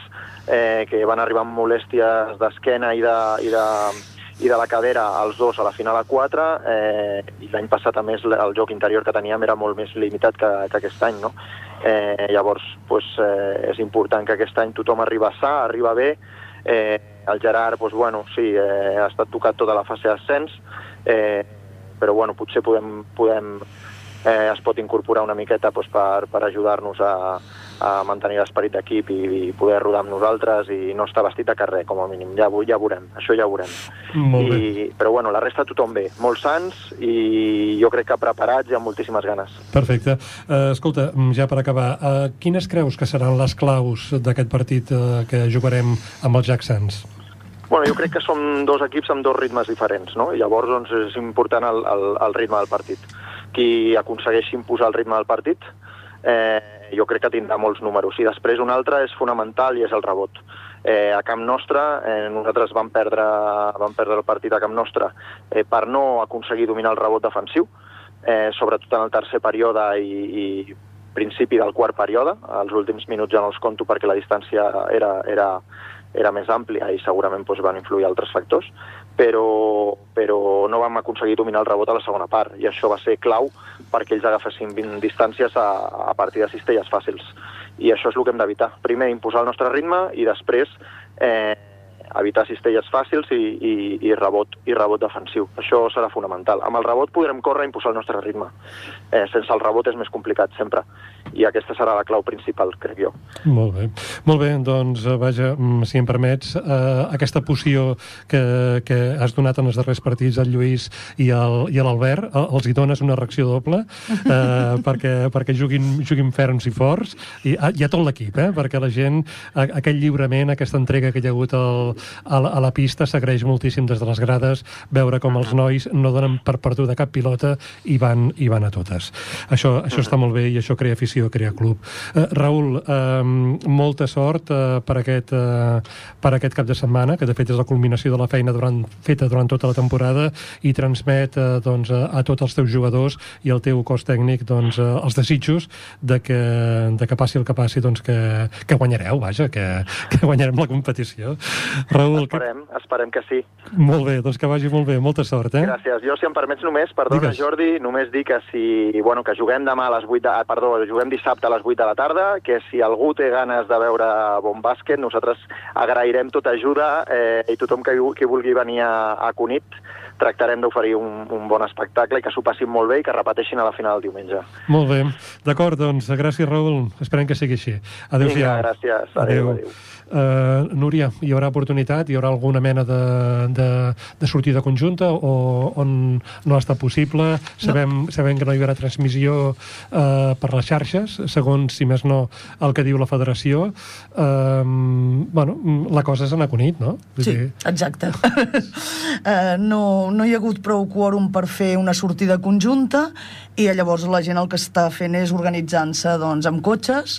eh, que van arribar amb molèsties d'esquena i, de, i, de, i de la cadera els dos a la final a 4 eh, i l'any passat a més el joc interior que teníem era molt més limitat que, que aquest any no? eh, llavors pues, eh, és important que aquest any tothom arriba sa, arriba bé eh, el Gerard pues, bueno, sí, eh, ha estat tocat tota la fase d'ascens eh, però bueno, potser podem, podem eh, es pot incorporar una miqueta pues, per, per ajudar-nos a, a mantenir l'esperit d'equip i, i poder rodar amb nosaltres i no estar vestit a carrer, com a mínim. Ja, ja veurem, això ja veurem. Molt I, bé. Però bueno, la resta tothom bé, molt sants i jo crec que preparats i amb moltíssimes ganes. Perfecte. Uh, escolta, ja per acabar, uh, quines creus que seran les claus d'aquest partit uh, que jugarem amb els Jacksons? Bueno, jo crec que som dos equips amb dos ritmes diferents, no? I llavors doncs, és important el, el, el ritme del partit. Qui aconsegueixi imposar el ritme del partit, eh, jo crec que tindrà molts números. I després un altre és fonamental i és el rebot. Eh, a camp nostre, eh, nosaltres vam perdre, vam perdre el partit a camp nostre eh, per no aconseguir dominar el rebot defensiu, eh, sobretot en el tercer període i, i principi del quart període. Els últims minuts ja no els conto perquè la distància era, era, era més àmplia i segurament doncs, van influir altres factors, però, però no vam aconseguir dominar el rebot a la segona part i això va ser clau perquè ells agafessin 20 distàncies a, a partir de cistelles fàcils. I això és el que hem d'evitar. Primer, imposar el nostre ritme i després eh, evitar cistelles fàcils i, i, i, rebot, i rebot defensiu. Això serà fonamental. Amb el rebot podrem córrer i imposar el nostre ritme. Eh, sense el rebot és més complicat, sempre. I aquesta serà la clau principal, crec jo. Molt bé. Molt bé, doncs, eh, vaja, mm, si em permets, eh, aquesta poció que, que has donat en els darrers partits al Lluís i, al, i a l'Albert, eh, els hi dones una reacció doble eh, perquè, perquè juguin, juguin ferms i forts. I ah, hi ha tot l'equip, eh, perquè la gent, aquell lliurament, aquesta entrega que hi ha hagut al, a la, a la pista s'agraeix moltíssim des de les grades veure com els nois no donen per perduda cap pilota i van, i van a totes. Això, això està molt bé i això crea afició, crea club. Uh, Raül, uh, molta sort uh, per, aquest, uh, per aquest cap de setmana, que de fet és la culminació de la feina durant, feta durant tota la temporada i transmet uh, doncs, a, a tots els teus jugadors i al teu cos tècnic doncs, uh, els desitjos de que, de que passi el que passi doncs, que, que guanyareu, vaja, que, que guanyarem la competició. Raül... Esperem, que... esperem que sí. Molt bé, doncs que vagi molt bé, molta sort, eh? Gràcies. Jo, si em permets només, perdona, Digues. Jordi, només dir que si... Bueno, que juguem demà a les 8 de... Perdó, juguem dissabte a les 8 de la tarda, que si algú té ganes de veure bon bàsquet, nosaltres agrairem tota ajuda eh, i tothom que, que vulgui venir a, a Cunit tractarem d'oferir un, un bon espectacle i que s'ho passin molt bé i que repeteixin a la final del diumenge. Molt bé. D'acord, doncs, gràcies, Raül. Esperem que sigui així. Adéu-siau. Gràcies. Adéu. adéu. adéu. Uh, Núria, hi haurà oportunitat? Hi haurà alguna mena de, de, de sortida conjunta o on no ha estat possible? Sabem, no. sabem que no hi haurà transmissió uh, per les xarxes, segons, si més no, el que diu la federació. Uh, bueno, la cosa és anar conit, no? Vull sí, dir... exacte. uh, no, no hi ha hagut prou quòrum per fer una sortida conjunta i llavors la gent el que està fent és organitzant-se doncs, amb cotxes,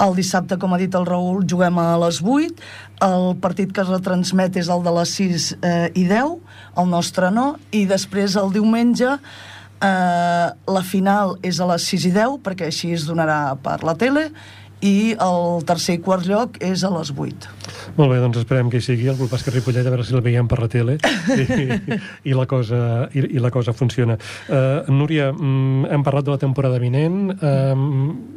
el dissabte, com ha dit el Raül, juguem a les 8. El partit que es retransmet és el de les 6 eh, i 10, el nostre no. I després, el diumenge, eh, la final és a les 6 i 10, perquè així es donarà per la tele, i el tercer i quart lloc és a les 8. Molt bé, doncs esperem que hi sigui el Club Bàsquet Ripollet, a veure si el veiem per la tele i, i, la, cosa, i, i la cosa funciona. Uh, Núria, um, hem parlat de la temporada vinent. Um,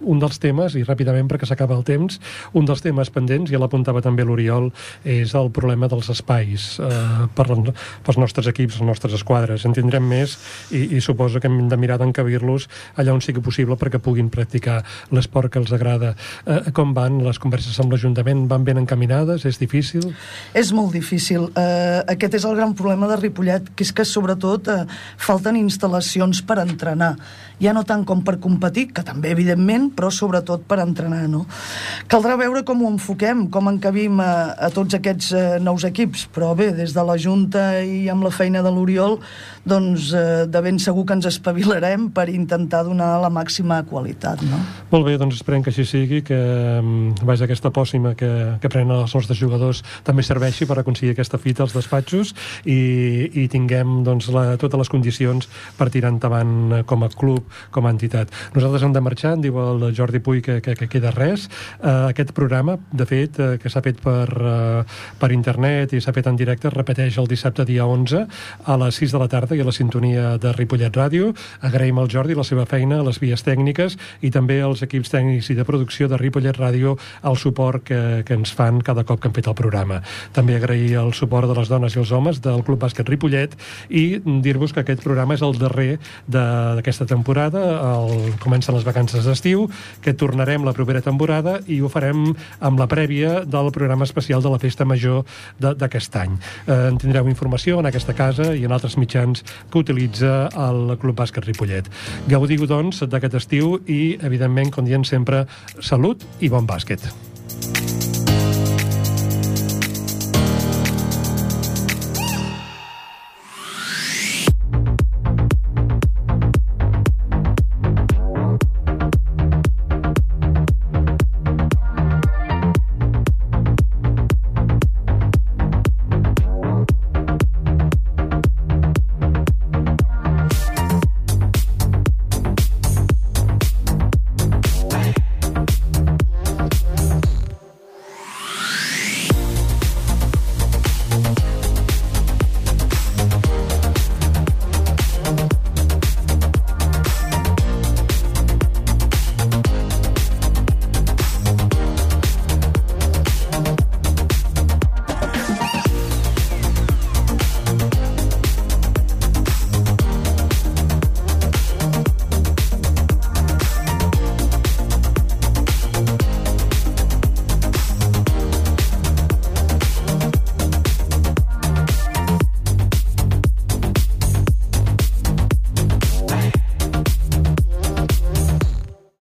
un dels temes, i ràpidament perquè s'acaba el temps, un dels temes pendents, i l'apuntava també l'Oriol, és el problema dels espais uh, per, pels nostres equips, les nostres esquadres. En tindrem més i, i suposo que hem de mirar d'encabir-los allà on sigui possible perquè puguin practicar l'esport que els agrada. Eh, com van les converses amb l'Ajuntament? Van ben encaminades? És difícil? És molt difícil. Eh, aquest és el gran problema de Ripollet, que és que sobretot eh, falten instal·lacions per entrenar. Ja no tant com per competir, que també evidentment, però sobretot per entrenar. No? Caldrà veure com ho enfoquem, com encabim a, a tots aquests eh, nous equips, però bé, des de la Junta i amb la feina de l'Oriol, doncs eh, de ben segur que ens espavilarem per intentar donar la màxima qualitat. No? Molt bé, doncs esperem que així sigui, que mm, vaja, aquesta pòssima que, que prenen els nostres jugadors també serveixi per aconseguir aquesta fita als despatxos i, i tinguem doncs, la, totes les condicions per tirar endavant com a club, com a entitat. Nosaltres hem de marxar, diu el Jordi Puy que, que, que queda res. Uh, aquest programa, de fet, uh, que s'ha fet per, uh, per internet i s'ha fet en directe, repeteix el dissabte dia 11 a les 6 de la tarda i a la sintonia de Ripollet Ràdio. Agraïm al Jordi la seva feina, les vies tècniques i també els equips tècnics i de producció de Ripollet Ràdio el suport que, que ens fan cada cop que hem fet el programa. També agrair el suport de les dones i els homes del Club Bàsquet Ripollet i dir-vos que aquest programa és el darrer d'aquesta temporada, el, comencen les vacances d'estiu, que tornarem la propera temporada i ho farem amb la prèvia del programa especial de la Festa Major d'aquest any. Eh, en tindreu informació en aquesta casa i en altres mitjans que utilitza el Club Bàsquet Ripollet. Gaudiu, doncs, d'aquest estiu i, evidentment, com diem sempre, salut i bon bàsquet.